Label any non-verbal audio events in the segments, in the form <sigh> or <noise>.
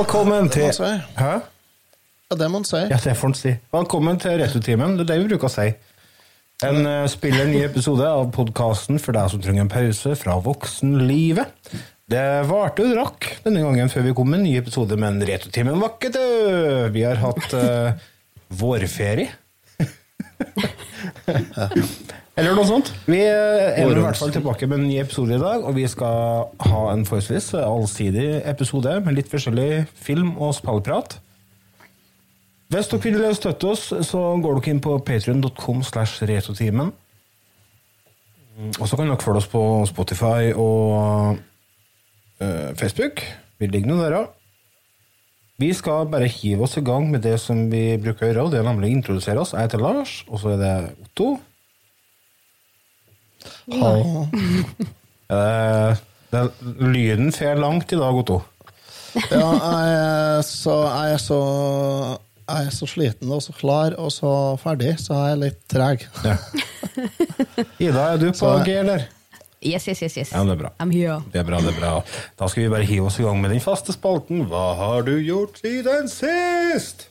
Velkommen til. Hæ? Ja, det må han si. Ja, det får han si. Velkommen til Retrotimen. Det er det vi bruker å si. En uh, spiller ny episode av podkasten for deg som trenger en pause fra voksenlivet. Det varte og drakk denne gangen før vi kom med en ny episode, men Retrotimen var ikke død! Vi har hatt uh, vårferie. <laughs> Eller noe sånt. Vi eh, er i hvert fall tilbake med en ny episode i dag, og vi skal ha en forholdsvis allsidig episode med litt forskjellig film- og spillprat. Hvis dere vil støtte oss, så går dere inn på patrion.com slash retotimen. Og så kan dere følge oss på Spotify og eh, Facebook. Vi ligger nå der ja. Vi skal bare hive oss i gang med det som vi bruker å gjøre, og det er nemlig å introdusere oss. Jeg heter Lars, og så er det Otto. Hallo. <laughs> Eh, lyden fer langt i dag, Otto. Ja, jeg er så, jeg er så jeg er så sliten og så klar og så ferdig, så jeg er litt treg. Ja. Ida, er du på G, eller? Yes, yes, yes, yes. Ja, det er bra. I'm here. Det er bra, det er bra. Da skal vi bare hive oss i gang med den faste spalten. Hva har du gjort siden sist?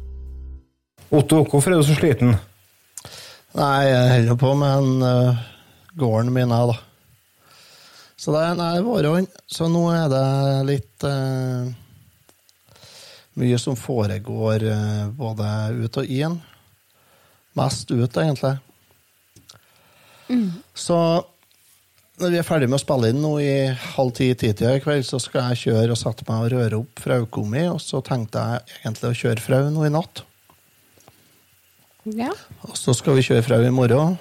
Otto, hvorfor er du så sliten? Nei, jeg holder på med en uh, gården min, jeg, da. Så det er nei, vårhånd. Så nå er det litt uh, mye som foregår uh, både ut og inn. Mest ut, egentlig. Så når vi er ferdig med å spille inn nå i halv ti-titida i kveld, så skal jeg kjøre og sette meg og røre opp frauko mi, og så tenkte jeg egentlig å kjøre frau nå i natt. Ja. Og så skal vi kjøre fra i morgen.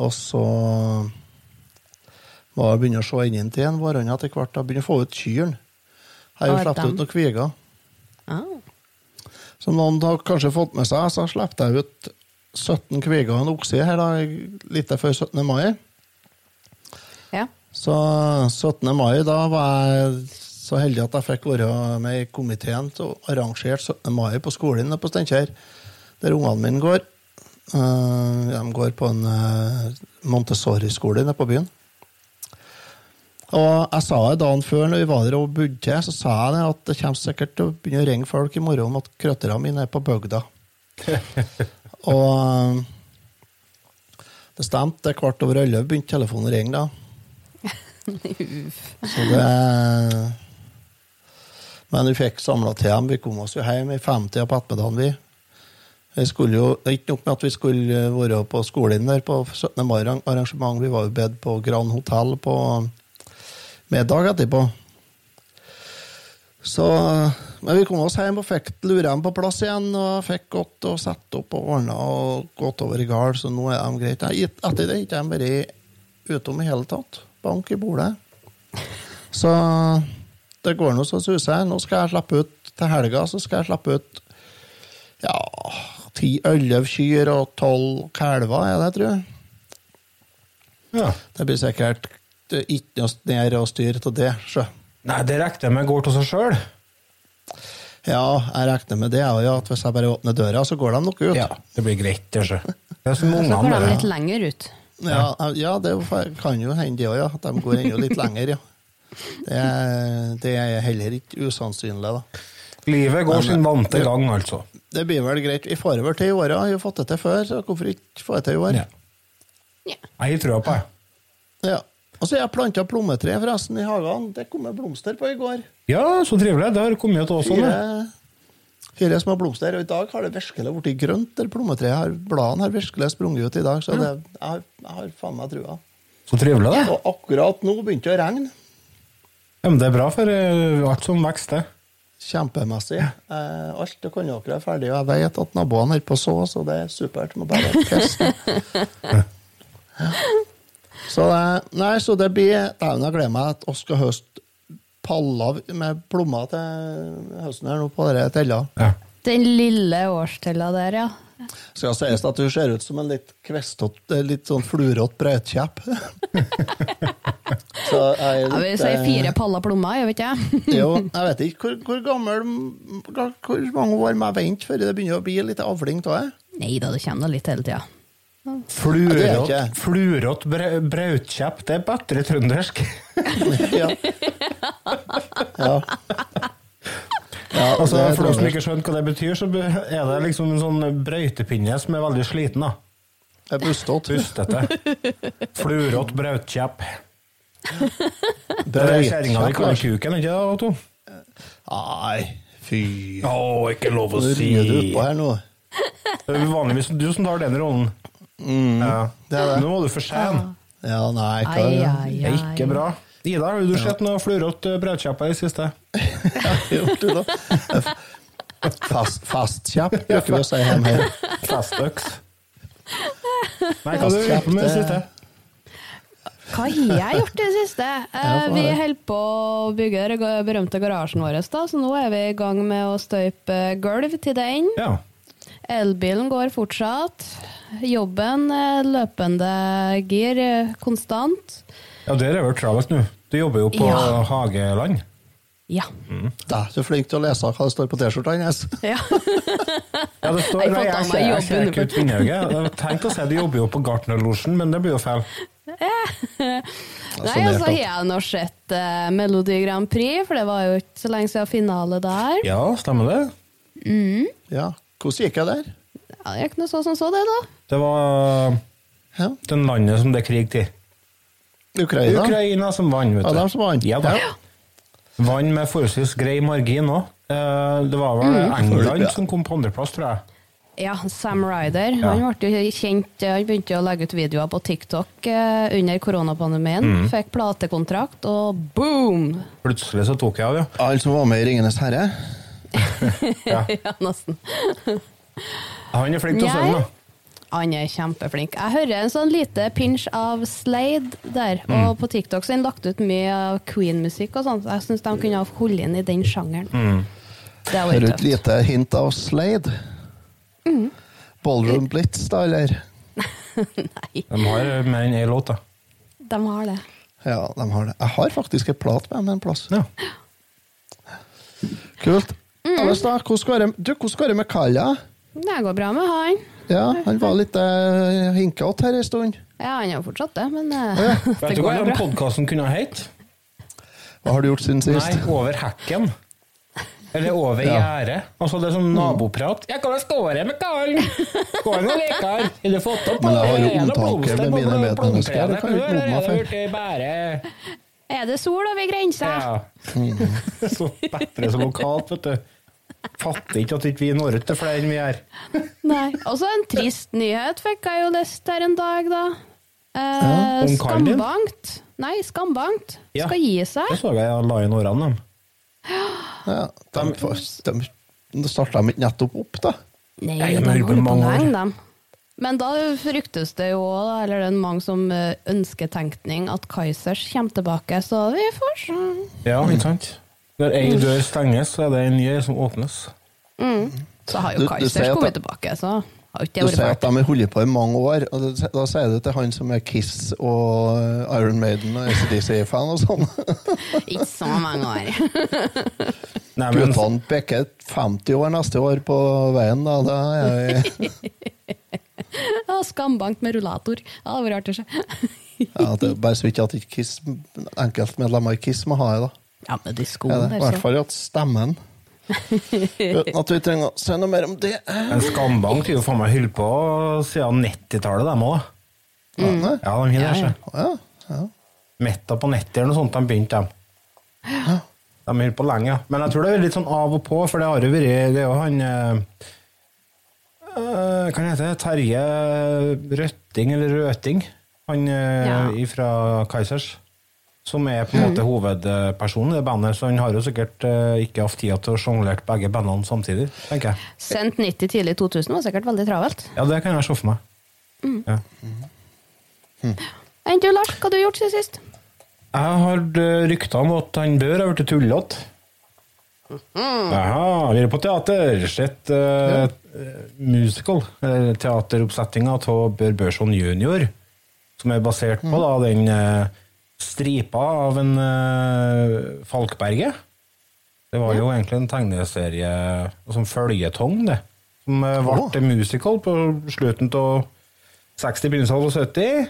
Og så må jeg begynne å se inn til en vårhånd etter hvert. Jeg begynner å få ut kyrne. Har jo sluppet ut noen kviger. Ah. Som noen har kanskje fått med seg, så slapp jeg ut 17 kviger og en okse her da, litt før 17. mai. Ja. Så 17. mai, da var jeg så heldig at jeg fikk være med i komiteen til å arrangere 17. mai på skolen på Steinkjer, der ungene mine går. Eh, de går på en eh, Montessori-skole nede på byen. Og jeg sa det dagen før når vi var der og bodde til, så sa jeg det at det kommer sikkert til å begynne å ringe folk i morgen om at krøtterne mine er på bygda. <laughs> og eh, det stemte. Det er kvart over elleve begynte telefonen å ringe da. <laughs> Så det Men vi fikk samla til dem. Vi kom oss jo hjem i 50 på ettermiddagen, vi. Vi skulle jo, det er Ikke nok med at vi skulle være på skolen der på 17. mai-arrangement, vi var jo bedt på Grand Hotell på middag etterpå. Så, men vi kom oss hjem og fikk dem på plass igjen. og Fikk gått og satt opp og ordna og gått over i gard, så nå er de greit. Etter det har ikke bare utom i hele tatt. Bank i bordet. Så det går nå så suser. Nå skal jeg slippe ut til helga, så skal jeg slippe ut ja, ti-elleve kyr og tolv kalver, er det, tror jeg. Ja. Det blir sikkert det er ikke noe ned og styr til det. Så. Nei, det regner jeg med går til seg sjøl. Ja, jeg regner med det, ja, at hvis jeg bare åpner døra, så går de nok ut. Ja, det blir greit, det. sjø. Er Så går de litt lenger ut. Ja, ja, det kan jo hende det òg, ja. De går enda litt lenger, ja. Det er, det er heller ikke usannsynlig, da. Livet går Men, sin vante det- gang, altså. Det blir vel greit. Vi får vel til i året. Vi har fått det til før, så hvorfor ikke få det til i år? Ja. Jeg har trua på det. Ja. Og så har jeg planta plommetre forresten i hagen. Det kom jeg blomster på i går. Ja, så trivelig. Det har kommet til oss òg. Fire, fire små blomster. Og i dag har det virkelig blitt grønt. der plommetreet har, Bladene har virkelig sprunget ut i dag, så det, jeg, har, jeg har faen meg trua. Så trivelig, da. Og akkurat nå begynte det å regne. Ja, men det er bra for eh, alt som vokser. Kjempemessig. Eh, alt det kan dere er ferdig, og jeg vet at naboene holder på å så, så det er supert. Må bare. <laughs> Ja. Så det, nei, så det blir Dæven, jeg gleder meg at vi skal høste paller med plommer til høsten her nå på disse tella. Ja. Den lille årstella der, ja. Skal sies at du ser ut som en litt kvestete, litt sånn flurått brøytkjepp. <laughs> så jeg er Jeg vil si eh, fire paller plommer, jeg vet ikke. <laughs> Jo, jeg vet ikke hvor, hvor gammel Hvor mange år må jeg vente før det begynner å bli litt avling av det? Nei da, det kommer litt hele tida. Flurått flurått brautkjepp, det er bedre trøndersk. <laughs> Ja. ja. Ja Altså, det for dere som ikke skjønner hva det betyr, så er det liksom en sånn brøytepinne som er veldig sliten. da. Det er bustete. Bustete. Flurått brautkjepp. Det er kjerringa di kaller kuken, ikke det, Otto? Nei, fy. Å, ikke lov å Nå si. ringer du utpå her nå. Det er vanligvis du som tar den rollen. Ja. det er det. Nå må du for sen. Ja, nei, hva er det? Det er ikke bra. Ida, har du sett noe flurått brødkjepper i det siste? det da? Fast, fastkjapp, bruker vi å si hjemme her. Festøks. Nei, hva har du gjort med det siste? Hva har jeg gjort i det siste? Eh, vi holder på å bygge den berømte garasjen vår, da, så nå er vi i gang med å støype gulv til den. Ja. Elbilen går fortsatt. Jobben løpende gir, eh, konstant. Ja, der er vel travelt nå. Du jobber jo på Ja. Hageland. Ja. Da, du er flink til å lese hva det står på T-skjorta hennes. <laughs> ja. Ja, det står, nei, jeg, ser, jeg ser ikke ut. Jeg å si du jobber jo på Gartnerlosjen, men det blir jo feil. <laughs> Nei, altså har jeg nå sett uh, Melodi Grand Prix, for det var jo ikke så lenge siden finale der. Ja, stemmer det? Ja, hvordan gikk jeg der? Ja, det gikk noe så som så, det, da. Det var Ja, den landet som det er krig til. Ukraina? Ukraina som vant, vet Ja, du. dem som vant. Ja, da. Ja. Vant med forholdsvis grei margin òg. Det var vel England som kom på andreplass, tror jeg. Ja, Sam Ryder. Ja. Han ble jo kjent Han begynte å legge ut videoer på TikTok eh, under koronapandemien. Mm. Fikk platekontrakt, og boom! Plutselig så tok jeg av, ja. Alle som var med i Ringenes herre? <laughs> ja. ja, nesten. Han er flink til å synge, da. Han er kjempeflink. Jeg hører en sånn lite pinch av Slade der, Mm. og på TikTok så har han lagt ut mye av Queen-musikk og sånt. Jeg syns de kunne ha holdt inn i den sjangeren. Mm. Det du vært et tøft. lite hint av Slade? Ballroom Blitz, da, eller? <laughs> Nei, De har mer enn én låt, da. de har det. Ja, de har det. Jeg har faktisk et plat med dem en plass. Ja. Kult. Alles da, hvordan går det, du, hvordan det med Kalla? Det går bra med han. Ja, han var litt uh, hinkete her en stund. Ja, han er jo fortsatt det, men uh, <laughs> Vet det du hva den podkasten kunne ha hett? Hva har du gjort siden sist? Nei. Over hekken. Eller over Ja. gjerdet. Altså, det er sånn naboprat. Ja, hvordan står det med karen? Går han og lekar? Har du fått opp Men jeg har jo omtanke med mine medmennesker, det kan jo ikke noe meg for. Er det sol over grensa? Ja. <laughs> Så bedre så lokalt, vet du. Fatter ikke at ikke vi når ut til flere enn vi er. Nei. Også en trist nyhet fikk jeg jo lest her en dag, da. Eh, din? Skambankt. Nei, Skambankt Ja. skal gi Det seg. så jeg jeg la inn årene, dem. Ja, de, de, de starta de ikke nettopp opp, da? Nei, Nei, de de holder på holder på lenge, dem. Men da fryktes det jo òg, eller det er mange som ønsker tenkning, at Kaizers kommer tilbake, så vi får se. Ja, ikke sant? Når ei dør stenges, så er det en ny som åpnes. Så har jo du Kaizers kommet tilbake, så har ikke Du det vært sier at de har holdt på i mange år, og da, da sier du til han som er Kiss og Iron Maiden og ACDC-fan og sånn. <laughs> Ikke så mange år. <laughs> Guttene bikker 50 år neste år på veien, da. da er vi, <laughs> Ja, Skambankt med rullator. Ja, det vært artig å se. ja, det er bare så vidt at enkeltmedlemmer i Kiss må ha det, da. Ja, med de skoene der, så. I hvert fall at stemmen Uten at vi trenger å si noe mer om det. en skambank har jo faen meg holdt på siden 90-tallet, dem òg. Ja. Ja, de har det. Ja, ja. ja, ja. Metta på nettet eller noe sånt de begynte, de. De har holdt på lenge. Men jeg tror det er litt sånn av og på, for det har jo vært Det er jo han øh, eh, Hva heter det? Terje Røtting, eller Røting? Han øh, Ja. fra Kaizers. Som er på en måte hovedpersonen i det bandet, så han har jo sikkert eh, ikke hatt tid til å sjonglere begge bandene samtidig, tenker jeg. Sendt 90 tidlig 2000 var sikkert veldig travelt. Ja, det kan jeg se for meg. Ja. Enn du, Lars? Hva har du gjort siden sist? Jeg har eh, rykter om at han bør ha blitt tullete. Jaha, vi er på teater. Sett uh, musical, eller teateroppsettinga av Bør Børson jr., som er basert på da, den eh, stripa av en uh, Falkberge. Det var jo egentlig en tegneserie som føljetong, det. Som uh, ble musical på slutten av 60, begynnelsen av 70.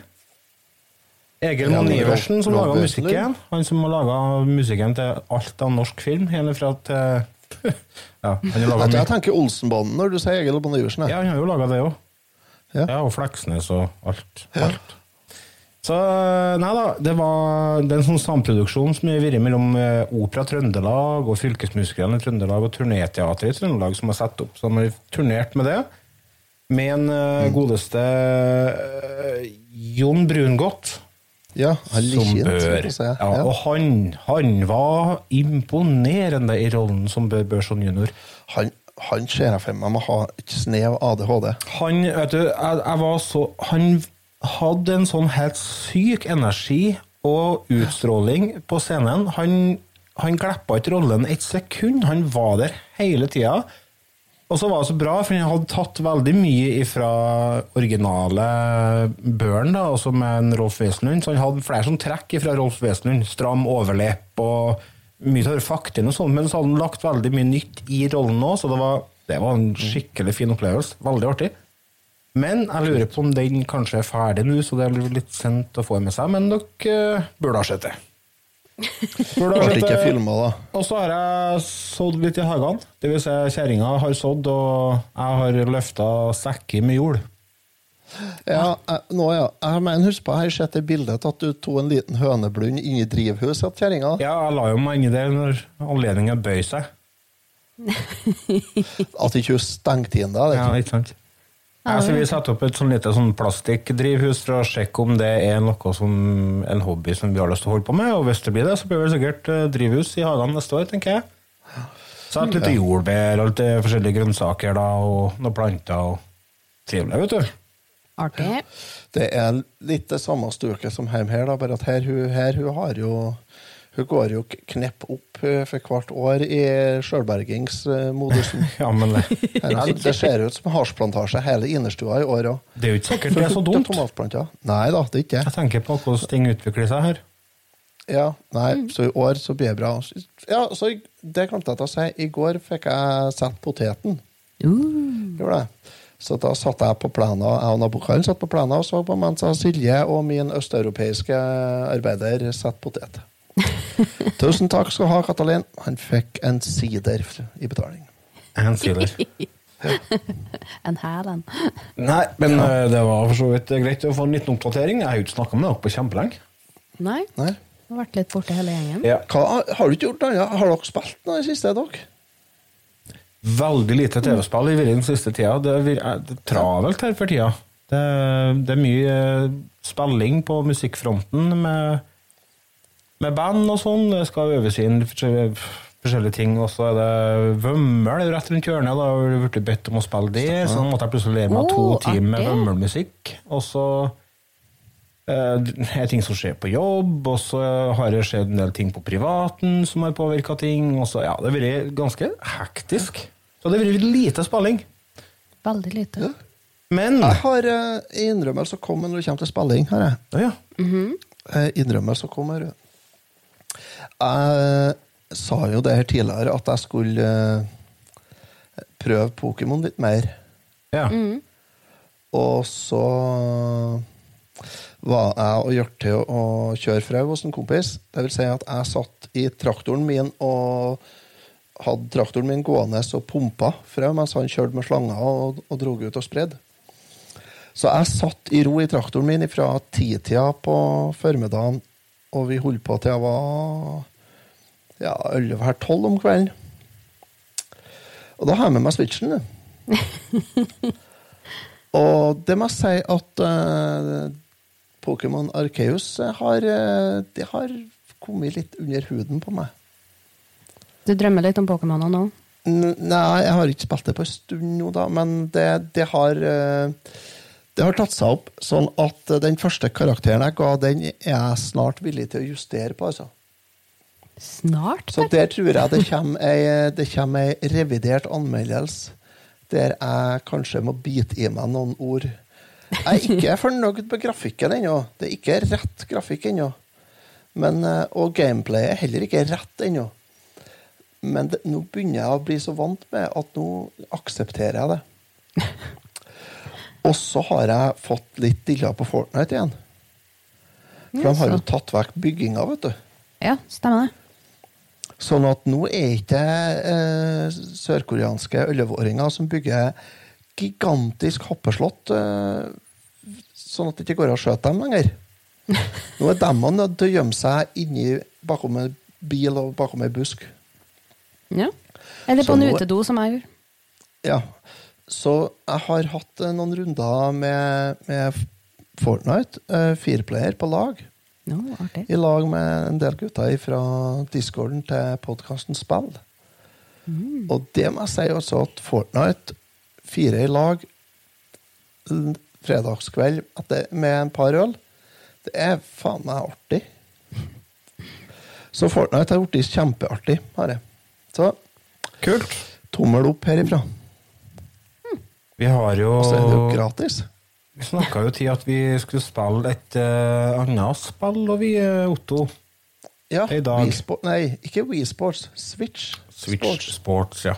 Egil Ja, Monn-Iversen, som laga musikken. Han som har laga musikken til alt av norsk film. Hele fra til <laughs> Ja, jeg tenker Olsenbanden når du sier Egil Bonde Iversen. ja, han har jo laga det òg. Ja. Ja, og Fleksnes og alt. alt. Så nei da, det var det er en sånn samproduksjon som har vært mellom eh, Opera Trøndelag og Fylkesmusikerne i Trøndelag og Turnéteatret i Trøndelag som har satt opp. Så de har turnert med det. Med en mm. godeste uh, Jon Brungot. Ja, Som kjent, bør. si. Ja, Ja. og han, han var imponerende i rollen som Bør Børson jr. Han, han ser jeg for meg må ha et snev ADHD. Han, vet du, jeg, jeg var så Han hadde en sånn helt syk energi og utstråling på scenen. Han, han gleppa ikke rollen et sekund. Han var der hele tida. Og så var det så bra, for han hadde tatt veldig mye fra originale Børn, da, også med en Rolf Wesenlund. Så han hadde flere sånn trekk fra Rolf Wesenlund. Stram overlepp og mye av fakten og sånn, men så hadde han lagt veldig mye nytt i rollen òg, så det var, det var en skikkelig fin opplevelse. Veldig artig. Men jeg lurer på om den kanskje er ferdig nå, så det er litt sent å få med seg, men dere eh, burde ha sett det. Burde ha sett det. Og så har jeg sådd litt i hagene. Det vil si, kjerringa har sådd, og jeg har løfta sekker med jord. Ja, jeg, nå, ja. Jeg mener, husk på, jeg har sett det bildet at du tok en liten høneblund inni drivhuset til kjerringa. Ja, jeg la jo meg inni der når anledningen bøy seg. At ikke hun stengte inn deg. Ja, ikke sant? Ja, så vi setter opp et sånn lite sånn plastikkdrivhus for å sjekke om det er noe som en hobby som vi har lyst til å holde på med. Og hvis det blir det, så blir det sikkert eh, drivhus i hagene neste år, tenker jeg. Så et lite jordbær og litt eh, forskjellige grønnsaker da, og noen planter. og Trivelig, vet du. Artig. Det er litt det samme stuket som hjemme her, da, bare at her, her hun har jo Hun går jo knepp opp eh, for hvert år i sjølbergingsmodusen. <laughs> Ja, men det, Her, det ser ut som hasjplantasje hele innerstua i år òg. det er jo ikke sikkert det er så dumt. Nei da, det er ikke det. Jeg tenker på hvordan ting utvikler seg her. Ja, nei, så i år så blir det bra. Ja, så Det glemte jeg til å si. I går fikk jeg satt poteten. Gjorde det. Så da satt jeg på plena, jeg og nabokaren satt på plena og så på mens Silje og min østeuropeiske arbeider satt potet. <laughs> Tusen takk skal du ha, Katalin. Han fikk en sider i betaling. En sider. <laughs> En hæl en. Nei, men ja. det var for så vidt greit å få en liten oppdatering. Jeg har jo ikke snakka med dere på kjempelenge. Nei, Nei. du har vært litt borte hele gjengen. Ja. Hva, har du ikke gjort noe? annet? Har dere spilt noe i det siste, dere? Veldig lite TV-spill i den siste tida. Det er, er det er travelt her for tida. Det, det er mye eh, spilling på musikkfronten med, med band og sånn. Det skal øves inn forskjellige, forskjellige ting. Og så er det Vømmøl rett rundt hjørnet. Da har jeg blitt bedt om å spille det. Så måtte jeg plutselig lære meg to Å, timer med Vømmøl-musikk. Og så eh, det er ting som skjer på jobb, og så har det skjedd en del ting på privaten som har påvirka ting. Og så, ja, det har vært ganske hektisk. Så det har vært lite spilling. Veldig lite. Men Jeg har uh, innrømmelse å komme når det kommer til spilling. Her, jeg. Å ja. Eh, innrømmelse kommer. Jeg sa jo det her tidligere, at jeg skulle eh, prøve Pokémon litt mer. ja. Og så var jeg og gjort til å kjøre frau hos en kompis. Det vil si at jeg satt i traktoren min og hadde traktoren min gående og pumpa frau mens han kjørte med slanger og, og drog ut og spredde. Så jeg satt i ro i traktoren min fra titida på formiddagen Og vi holdt på til jeg var ja, 11-12 om kvelden. Og da har jeg med meg switchen. <laughs> og det må jeg si at uh, Pokémon Arceus har, eh, det har kommet litt under huden på meg. Du drømmer litt om Pokémoner nå? Nei, jeg har ikke spilt det på en stund nå, da, men det, det har eh, Det har tatt seg opp sånn at den første karakteren jeg ga, den er jeg snart villig til å justere på, altså. Snart? Så der tror jeg det kommer ei, det kommer ei revidert anmeldelse der jeg kanskje må bite i meg noen ord. Jeg er ikke fornøyd med grafikken ennå. Det er ikke rett grafikk ennå. Eh, Og gameplayet er heller ikke rett ennå. Men det, nå begynner jeg å bli så vant med at nå aksepterer jeg det. <laughs> Og så har jeg fått litt dilla på Fortnite igjen. For de har jo tatt vekk bygginga, vet du. Ja, stemmer det. Sånn at nå er ikke eh, sørkoreanske 11-åringer som bygger gigantisk hoppeslott, eh, sånn at det ikke går an å skjøte dem lenger. Nå er de nødt til å gjemme seg inni bakom en bil og bakom en busk. Ja. Eller på en utedo, som jeg gjorde. Ja. Så jeg har hatt eh, noen runder med, med Fortnite, uh, fireplayer på lag. No, artig. I lag med en del gutter fra discorden til podkasten Spill. Og det må jeg si også at Fortnite, fire i lag, fredagskveld med en par øl, det er faen meg artig. Så Fortnite har blitt kjempeartig, har jeg. Så Kult. tommel opp herifra. Vi har jo Og så er det jo gratis. Vi snakka jo til at vi skulle spille et uh, annet spill, og vi, eh, Otto. Ja, I dag. Wii nei, ikke Wii Sports. Switch, Switch Sports. Sports, ja.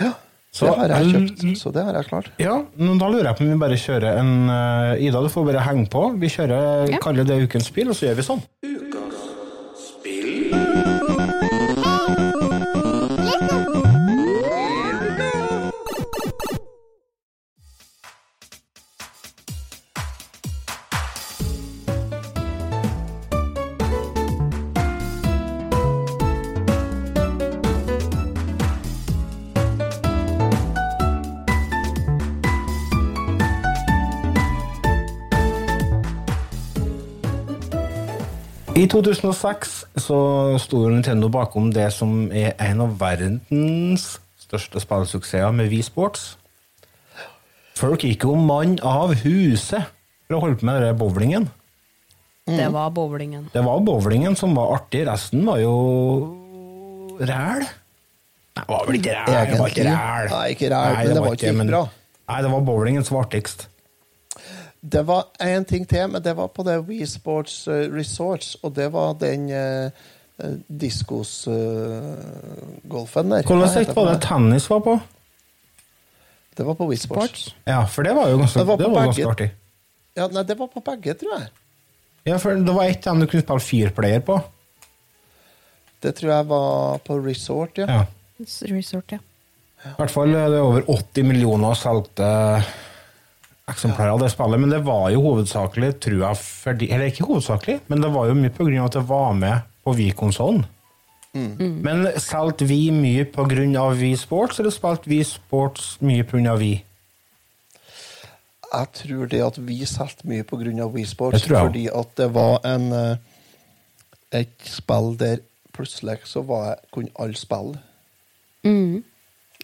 Ja, Så det har jeg kjøpt, så det har jeg klart. Ja, men Da lurer jeg på om vi bare kjører en eh, Ida, du får bare henge på. Vi kjører, Ja. kaller det ukens spill, og så gjør vi sånn. I 2006 så sto Nintendo bakom det som er en av verdens største spillsuksesser med Wii Sports. Folk gikk jo mann av huset for å holde på med den bowlingen. Det var bowlingen. Det var bowlingen som var artig, resten var jo ræl. Nei, det var vel ikke ræl. Det var ikke ræl. Nei, ikke ræl, men det var ikke men- bra. Nei, det var bowlingen som var artigst. Det var én ting til, men det var på det We Sports eh, Resorts, og det var den eh, diskos-golfen der. Hvordan Hva heter sett var det tennis var på? Det var på WeSports. Sports. Sports. Ja, for det var jo ganske, Det var det var ganske artig. Ja, nei, det var på begge, tror jeg. Ja, for det var ett av dem du kunne spille fireplayer på. Det tror jeg var på Resort, ja. Ja. Resort, ja. I hvert fall er det over 80 millioner solgte eksemplarer av det spillet, men det var jo hovedsakelig, tror jeg, fordi, eller ikke hovedsakelig, men det var jo mye av at det var med på Wii-konsollen. Men solgte vi mye av Wii Sports, eller spilte vi Sports mye av Wii? Jeg tror det at vi solgte mye av Wii Sports, fordi at det var en eh, et spill der plutselig så var jeg, kunne alle spille. Mm.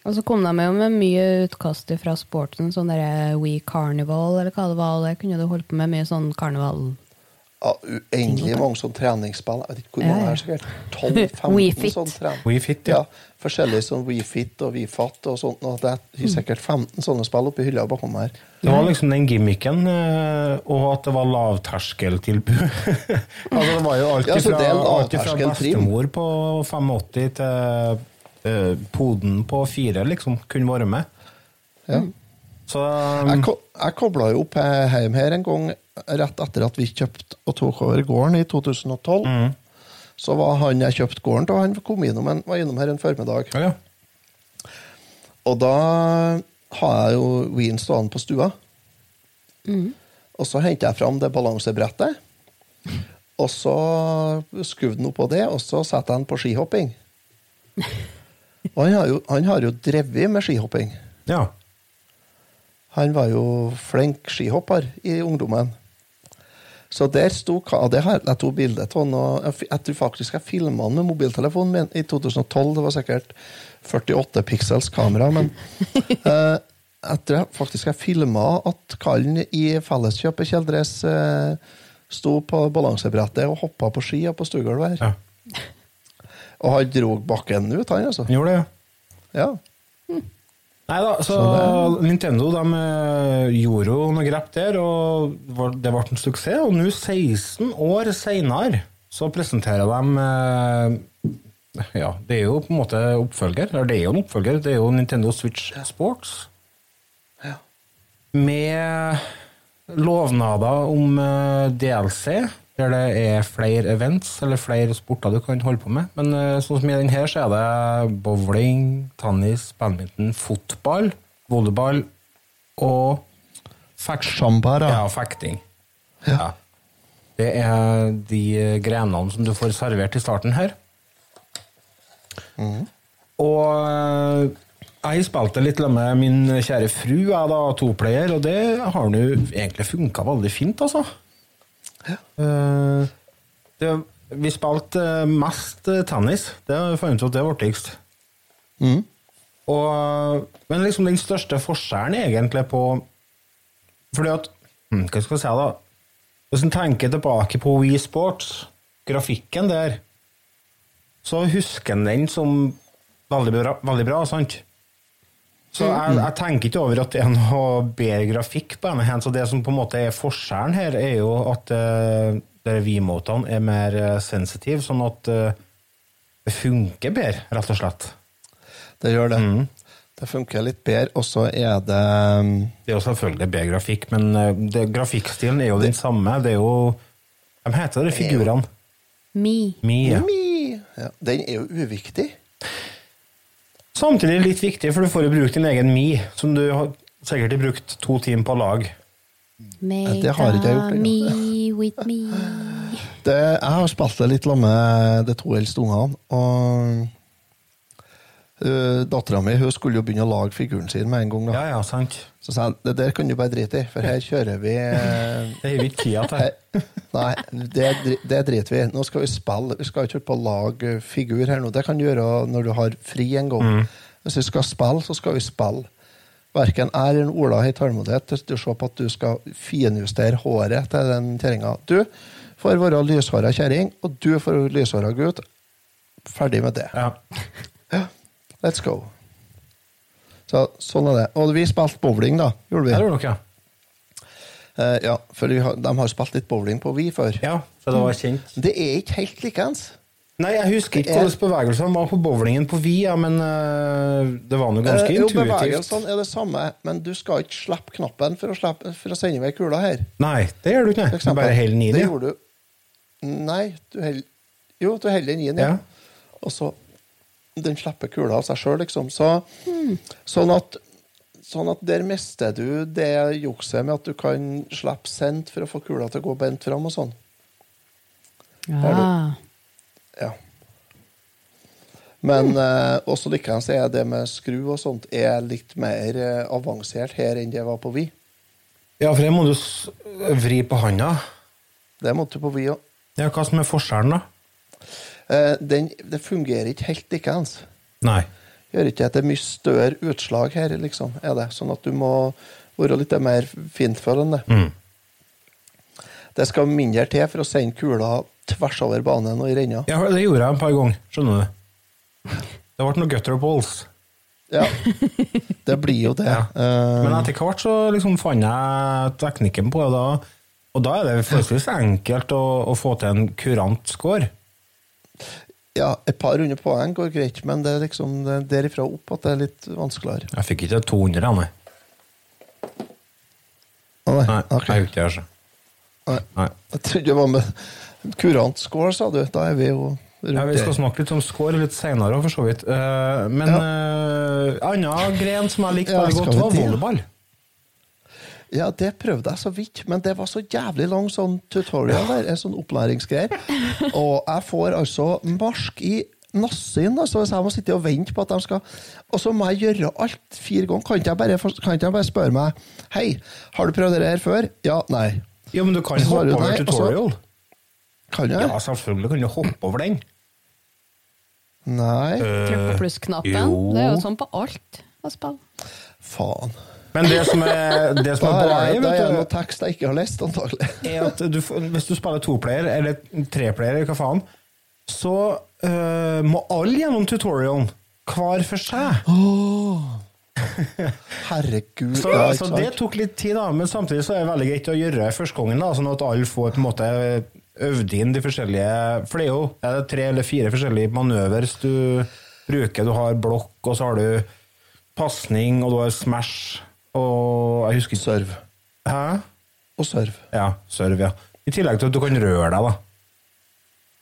Og så kom de jo med mye utkast fra sporten, sånn der We Carnival, eller hva det var. og Der kunne du holdt på med mye sånn karneval. Ja, uendelig mange sånne treningsspill. Jeg vet ikke hvor Ja, mange ja. det er, sikkert 12-15 sånne trening. We Fit, Ja, ja. forskjellige sånn WeFit og WeFat og sånt. Og det er sikkert 15 sånne spill oppi hylla bakom her. Det var liksom den gimmicken, eh, og at det var lavterskeltilbud. <laughs> altså, det var jo alt Ja, fra, det alt fra bestemor på 85 til eh, poden på fire, liksom, kunne være med. Ja. Så Jeg, ko jeg kobla jo opp hjem her en gang rett etter at vi kjøpte og tok over gården i 2012. Mm. Så var han jeg kjøpte gården til, han kom innom, en, var innom her en formiddag. ja, ja. Og da har jeg jo Wien stående på stua. Og så henter jeg fram det balansebrettet. Og så skuvde han oppå det, og så satte han på skihopping. <laughs> Og han har jo, han har jo drevet med skihopping. Ja. Han var jo flink skihopper i ungdommen. Så der sto ka- Det har jeg to bilder av. han, og Jeg jeg tror faktisk jeg filma han med mobiltelefonen min i 2012. Det var sikkert 48 pixels kamera, men <laughs> eh, jeg tror jeg faktisk jeg filma at kallen i Felleskjøpet Kjeldres eh, sto på balansebrettet og hoppa på ski på stuegulvet her. ja. Og han dro bakken ut, han altså. Han gjorde det. Ja. Nei da, så, Nintendo de eh, gjorde jo noe grep der, og det ble en suksess. Og nå, 16 år seinere, så presenterer de eh, Ja, det er jo på en måte oppfølger. Eller det er jo en oppfølger, det er jo Nintendo Switch Sports. Ja. Med lovnader om eh, DLC, der det er flere events eller flere sporter du kan holde på med. Men eh, sånn som i den her, så er det bowling, tennis, badminton, fotball, volleyball og fekt- Shambara. Ja, fekting. Ja. Det er de grenene som du får servert i starten her. Og eh, jeg spilte litt med min kjære fru, jeg da, toplayer, og det har nå egentlig funka veldig fint, altså. Eh, det, vi spilte eh, mest eh, tennis. Det fant vi ut at det var artigst. Mm. Og, men liksom den største forskjellen egentlig på Fordi at hm, Hva skal jeg si, da? Hvis en tenker tilbake på Wii Sports, grafikken der, så husker en den som veldig bra, veldig bra sant? Så jeg, jeg tenker ikke over at det er noe bedre grafikk på denne hånd. Så det som på en måte er forskjellen her, er jo at uh, V-motene er mer uh, sensitive, sånn at uh, det funker bedre, rett og slett. Det gjør det. Mm. Det funker litt bedre, og så er det um, Det er jo selvfølgelig bedre grafikk, men uh, det, grafikkstilen er jo den samme. Det er jo De heter de figurene. Mi. Mi, ja. Mi. Ja, den er jo uviktig. Samtidig litt viktig, for du får jo brukt din egen Mi, som du har sikkert har brukt to timer på lag. Make det har ikke jeg gjort me with me. Det, jeg har spilt det litt sammen med de to eldste ungene. Og uh, dattera mi skulle jo begynne å lage figuren sin med en gang. da. Ja, ja, sant. Så sa jeg det der kan du bare drite i, for her kjører vi eh, Det har vi ikke tida til. Nei, det, det driter vi i. Nå skal vi spille. Vi skal ikke holde på å lage figur her nå. Det kan du gjøre når du har fri en gang. Hvis vi skal spille, så skal vi spille. Verken jeg eller Ola har tålmodighet til til å se på at du skal finjustere håret til den kjerringa. Du får være lyshåra kjerring, og du får være lyshåra gutt. Ferdig med det. Ja. Let's go. Så, sånn er det. Og vi spilte bowling, da. Gjorde vi? Det gjorde dere, ja. Eh, ja, for vi har, de har spilt litt bowling på vi før. Ja, for det var kjent. Det er ikke helt likeens. Nei, jeg husker ikke hvordan bevegelsene var på bowlingen på Vi, ja, men uh, det var noe ganske Eh, jo, intuitivt. bevegelsene er det samme, men du skal ikke slippe knappen for å, slippe, for å sende vei kula her. Nei, det gjør du ikke. Du Bare holder den i det. Nei, du held, jo, du holder den i den, ja. Ja. Og så Den slipper kula av seg sjøl, liksom. Så, sånn, at, sånn at der mister du det jukset med at du kan slippe sendt for å få kula til å gå bent fram og sånn. Ja. Ja. Men eh, også likeens er det med skru og sånt er litt mer eh, avansert her enn det var på Vi. Ja, for det må du vri på handa. Det måtte du på Vi òg. Ja, hva som er forskjellen, da? Eh, den, det fungerer ikke helt likeens. Nei. Gjør ikke at det er mye større utslag her, liksom. er det. Sånn at du må være litt mer fintfølende. Mm. Det skal mindre til for å sende kula tvers over banen og i renna. Ja, det gjorde jeg et par ganger, skjønner du. Det ble noe gutter balls. Ja. Det blir jo det. Ja. Eh, Men etter hvert så liksom fant jeg teknikken på det, og da er det forholdsvis enkelt å, å få til en kurant score. Ja, et par hundre poeng går greit, men det er liksom det er derifra opp at det er litt vanskeligere. Jeg fikk ikke 200, jeg, nei. Nei. Nei, okay. jeg gjorde ikke det, altså. Nei. Nei. Jeg trodde det var med kurant score, sa du. Da er vi jo rundt Ja, vi skal snakke litt om score litt senere, for så vidt. Eh, men Ja. uh, annen gren som jeg likte veldig godt, var volleyball. Ja, det prøvde jeg så vidt, men det var så jævlig lang sånn tutorial der, en sånn opplæringsgreier. Og jeg får altså marsk i nassen, altså, hvis jeg må sitte og vente på at de skal Og så må jeg gjøre alt fire ganger. Kan ikke jeg bare, kan ikke jeg bare spørre meg Hei, har du prøvd det her før? Ja, nei. Ja, men du kan hoppe over tutorial. og så- tutorial. Kan jeg? Ja, selvfølgelig kan du hoppe over den. Nei. Trykk på plussknappen. Det er jo sånn på alt å spille. Faen. Men det som er, det som er bare, da er det noe tekst jeg ikke har lest, antagelig. er at du, hvis du spiller toplayer, eller treplayer, eller hva faen, så øh, må alle gjennom tutorialen, hver for seg. Herregud. Så, ja, så det tok litt tid, da, men samtidig så er det veldig greit å gjøre det første gangen, da, sånn at alle får på en måte øvd inn de forskjellige For det er jo er det tre eller fire forskjellige manøvers du bruker. Du har blokk, og så har du pasning, og du har smash, og jeg husker ikke Serve. Hæ? Og serve. Ja, serve, ja. I tillegg til at du kan røre deg, da.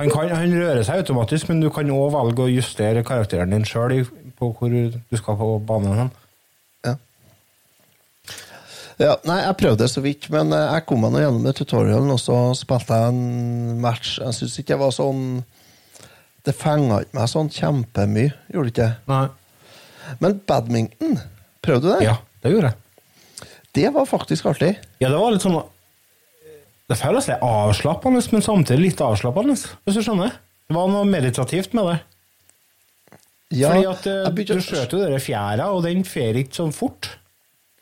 Han, kan, han rører seg automatisk, men du kan òg velge å justere karakteren din sjøl på hvor du skal på banen. hen. Ja. ja. Nei, jeg prøvde så vidt, men eh, jeg kom meg gjennom det tutorialen, og så spilte jeg en match. Jeg syns ikke det var sånn Det fenga ikke meg sånn kjempemye, gjorde det ikke? Nei. Men badminton, prøvde du det? Ja, det gjorde jeg. Det var faktisk artig. Ja, det var litt sånn Det føles litt avslappende, men samtidig litt avslappende, hvis du skjønner. Det var noe meditativt med det. Ja, Fordi at eh, begynte du skjøt jo den fjæra, og den fer ikke sånn fort.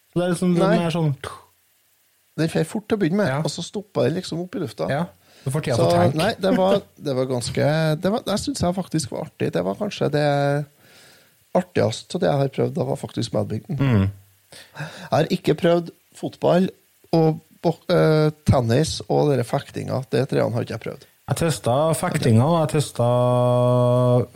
Så det er liksom den er sånn Den fer fort til å begynne med, Ja. og så stoppa den liksom opp i lufta. Ja. Du får tida til å tenke. nei, det var, det var ganske Det, var, det syns jeg faktisk var artig. Det var kanskje det artigste av det jeg har prøvd, det var faktisk badminton. Mm. Jeg har ikke prøvd fotball og eh, tennis og dere fektinga. Det treene har ikke jeg prøvd. Jeg testa fektinga, og jeg testa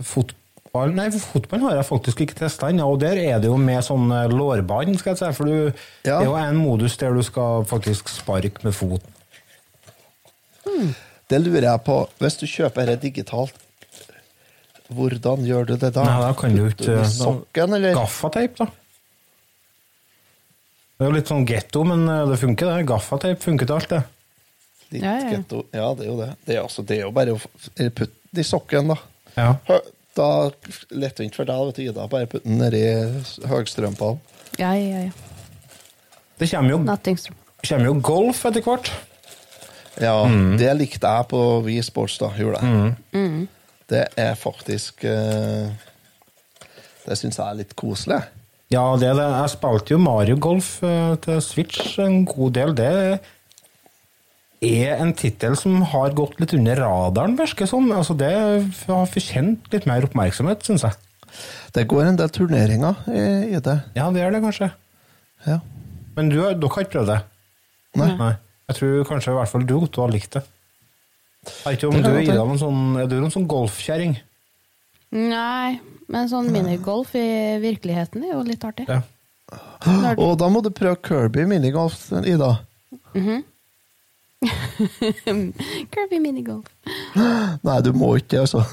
fotball Nei, fotball har jeg faktisk ikke testa ennå, og der er det jo med sånn eh, lårbånd, skal jeg si, for du, Ja. det er jo en modus der du skal faktisk sparke med foten. Det lurer jeg på. Hvis du kjøper dette digitalt, hvordan gjør du det da? Nei, da kan du ikke sokken, eller? Gaffateip, da. Det er jo litt sånn getto, men eh, det funker, det. Gaffateip funker til alt, det. Litt Ja, ja. getto. ja, det er jo det. Det er, altså, det er jo bare å putte det i sokken, da. Ja. Hø- Da Lettvint for deg, vet du, Ida. Bare putte den nedi høgstrømpene. Ja, ja, ja. Det kommer jo, kommer jo golf etter hvert. Ja, Mm. det likte jeg på Vi Sports, da. Gjorde jeg. Mm. Det er faktisk eh, Det syns jeg er litt koselig. Ja, det er det. Jeg spilte jo Mario Golf eh, til Switch en god del. Det er en tittel som har gått litt under radaren, virker det som. Altså, det har fortjent litt mer oppmerksomhet, syns jeg. Det går en del turneringer i, i det. Ja, det er det kanskje. Ja. Men du, dere har ikke prøvd det? Nei. Jeg tror kanskje i hvert fall du Otto har likt det. Jeg vet ikke om Det du er Ida, sånn, er du noen sånn golfkjerring? Nei, men sånn minigolf i virkeligheten er jo litt artig. Ja. Når- Og da må du prøve Kirby minigolf, Ida. <laughs> Kirby minigolf. <gasps> Nei, du må ikke det, altså.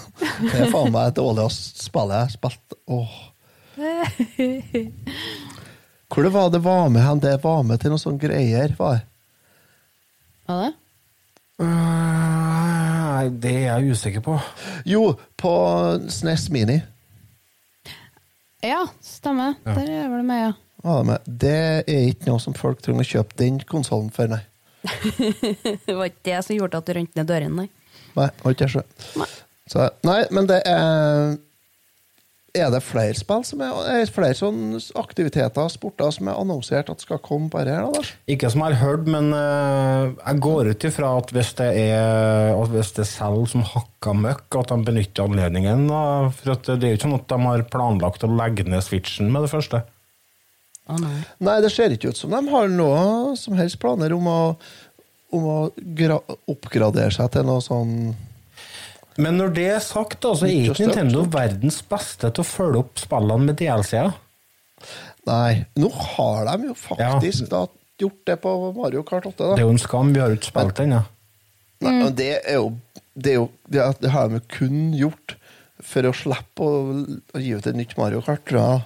Det er faen meg et dårligste spill jeg har spilt. Åh. <laughs> Hvor det var det var med hen? Det var med til noen sånne greier, var Hva det? Nei, det er jeg usikker på. Jo, på SNES Mini. Ja, stemmer. Der er vel med, ja. med. Det er ikke noe som folk trenger å kjøpe den konsollen for, nei. <laughs> Det var ikke det som gjorde at du rømte ned dørene, nei. Nei, var ikke det. Nei. Så, nei, men det er Er det flere spill som er, er flere sånne aktiviteter sporter som er annonsert at skal komme på her? da, Ikke som jeg har hørt, men uh, jeg går ut ifra at hvis det er at hvis det selger som hakka møkk, at de benytter anledningen. da, For at det er jo ikke sånn at de har planlagt å legge ned switchen med det første. Å nei. Nei, det ser ikke ut som de har noe som helst planer om å, om å gra oppgradere seg til noe sånn Men når det er sagt, da, så er Ikke. Nintendo verdens beste til å følge opp spillene med DLC-er. Nei, nå har de jo faktisk da gjort det på Mario Kart 8. Da. Det er jo en skam, vi har jo ikke spilt ennå. Nei, men det er jo det, er jo, det, er- det har de jo kun gjort for å slippe å, å gi ut et nytt Mario Kart, tror jeg.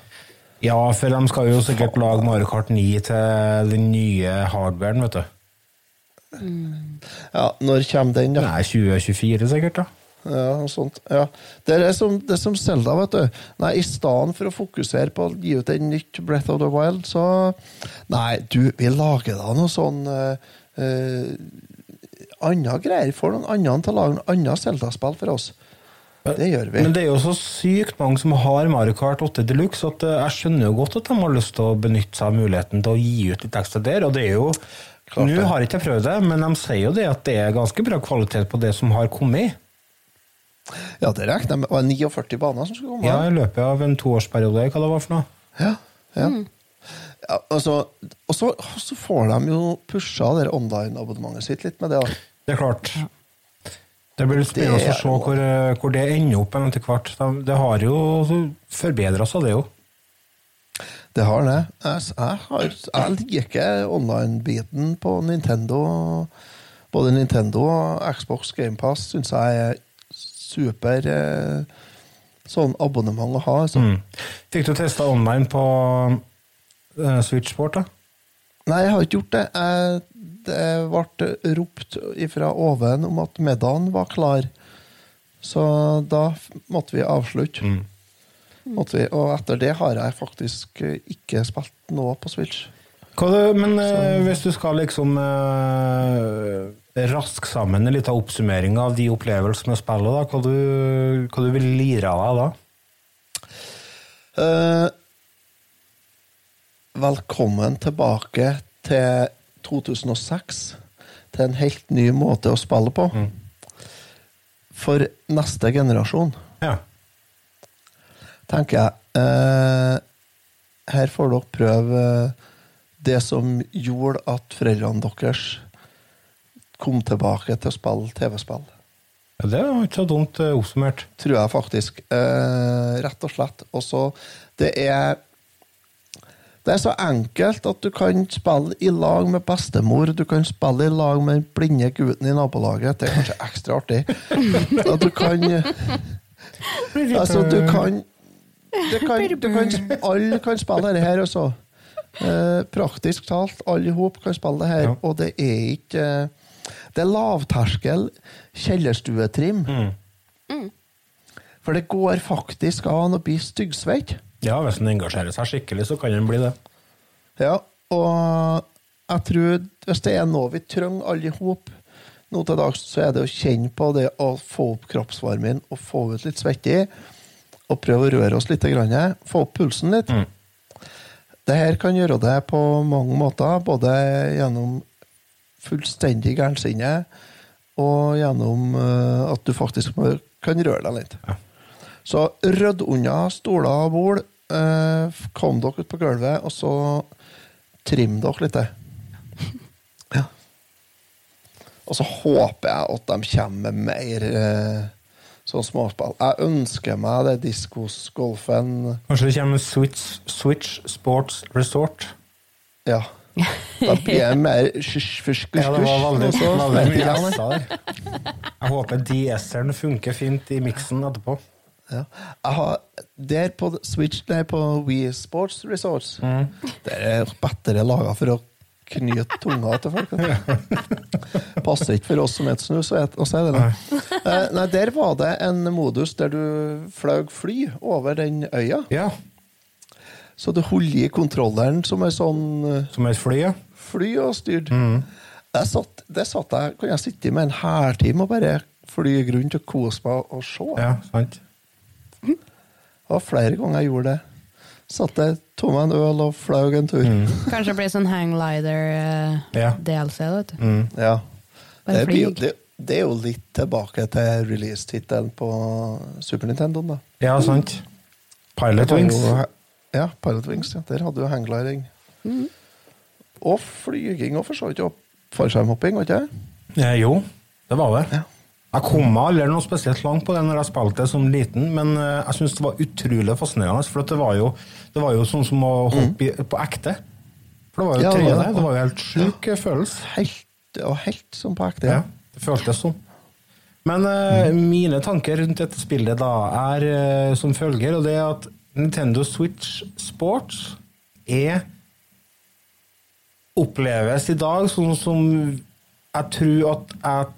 Ja, for de skal jo sikkert lage Mario Kart 9 til den nye hardwaren, vet du. Ja, når kommer den, da? Nei, 2024 sikkert, da. Ja, noe sånt. Ja. Det er som, det er som Zelda, vet du. Nei, I stedet for å fokusere på å gi ut en nytt Breath of the Wild, så Nei, du, vi lager da noe sånn uh, Andre greier. Får noen andre til å lage noe annet Zelda-spill for oss. Det gjør vi. Men det er jo så sykt mange som har Mario Kart 8 Deluxe at eh, jeg skjønner jo godt at de har lyst til å benytte seg av muligheten til å gi ut litt ekstra der. Og det er jo Klart Nå har jeg ikke prøvd det, men de sier jo det at det er ganske bra kvalitet på det som har kommet. Ja, det regner jeg med. Det var 49 baner som skulle komme. Ja, I løpet av en toårsperiode, hva det var for noe. Ja, ja. ja altså, og så, og så får de jo pusha det online-abonnementet sitt litt med det. da. Det er klart. Det blir spennende å se hvor, eh, hvor det ender opp etter hvert. De- Det har jo forbedra seg, det jo. Det har det. Jeg, jeg, har, jeg liker online-biten på Nintendo. Både Nintendo og Xbox GamePass syns jeg er super eh, sånn abonnement å ha. Altså. Mm. Fikk du testa online på eh, Switch Sport, da? Nei, jeg har ikke gjort det. Jeg, det ble ropt fra oven om at middagen var klar. Så da måtte vi avslutte. Mm. Måtte vi, og etter det har jeg faktisk eh, ikke spilt noe på Switch. Du, men eh, hvis du skal liksom uh, raske sammen en liten oppsummering av de opplevelsene med spillet, da, hva du, hva du vil lire av deg da? Uh, velkommen tilbake til 2006. Til en helt ny måte å spille på. For neste generasjon, Ja. tenker jeg. Uh, her får dere prøve det som gjorde at foreldrene deres kom tilbake til å spille TV-spill. ja det var ikke så dumt uh, oppsummert. tror jeg faktisk. Uh, rett og slett. Og så Det er Det er så enkelt at du kan spille i lag med bestemor, du kan spille i lag med den blinde gutten i nabolaget. Det er kanskje ekstra artig. <laughs> At du kan Altså, du kan du kan, du kan, Alle kan spille dette her, altså. Eh, praktisk talt, alle i hop kan spille det her. Og det er ikke eh, Det er lavterskel kjellerstuetrim. For det går faktisk an å bli styggsvett. Ja, hvis en engasjerer seg skikkelig, så kan en bli det. Ja, og jeg tror hvis det er noe vi trenger alle i hop nå til dags, så er det å kjenne på det å få opp kroppsvarmen og få ut litt svette. Og prøve å røre oss litt. Grann, få opp pulsen litt. Det her kan gjøre det på mange måter, både gjennom fullstendig gærnsinne og gjennom eh, at du faktisk kan røre deg litt. Ja. Så rydd unna stoler og bord. eh, kom dere ut på gulvet, og så trim dere litt. Ja. Og så håper jeg at de kommer med mer eh, sånn småspill. Jeg ønsker meg det diskosgolfen. Kanskje det kommer Switch, Switch Sports Resort? Ja. Da blir jeg mer skysj Ja, det var veldig, jeg der. Jeg håper DS-eren funker fint i miksen etterpå. Ja. Jeg har, der på Switch, nei, på Wii Sports Resorts, der er bedre laga for å knyte tunga til folk. <laughs> Passer ikke for oss som spiser snus å et- å si det. da. Eh, Nei, der var det en modus der du fløy fly over den øya. Ja, Så du holder i kontrolleren som er sånn eh, som er fly, ja. fly og styrt. Jeg satt, det satt jeg, kan jeg sitte med en hærtime og bare fly rundt og kose meg og se. Ja, sant. Det var flere ganger jeg gjorde det. Satt jeg, tok meg en øl og fløy en tur. Kanskje det blir sånn hanglider-DLC, Ja. vet du. Mm. Ja. Bare Det, blir, det, det er jo litt tilbake til release-tittelen på Super Nintendo. da. Ja, sant. Pilot Wings. Ja, Pilot Wings. ja. Der hadde du hanggliding. Og flyging og for så vidt. Og fallskjermhopping, var ikke det? Eh, jo, det var det. Ja. Jeg kom meg aldri noe spesielt langt på det når jeg spilte det som liten, men eh, jeg syns det var utrolig fascinerende. For det var jo, det var jo sånn som å hoppe mm. på ekte. For det var jo Ja, det 3D. det. Det var jo helt sjuk ja. følelse. Helt, og helt som på ekte. Ja, det føltes sånn. Men eh, mine tanker rundt dette spillet da er eh, som følger, og det er at Nintendo Switch Sports er oppleves i dag sånn som jeg tror at jeg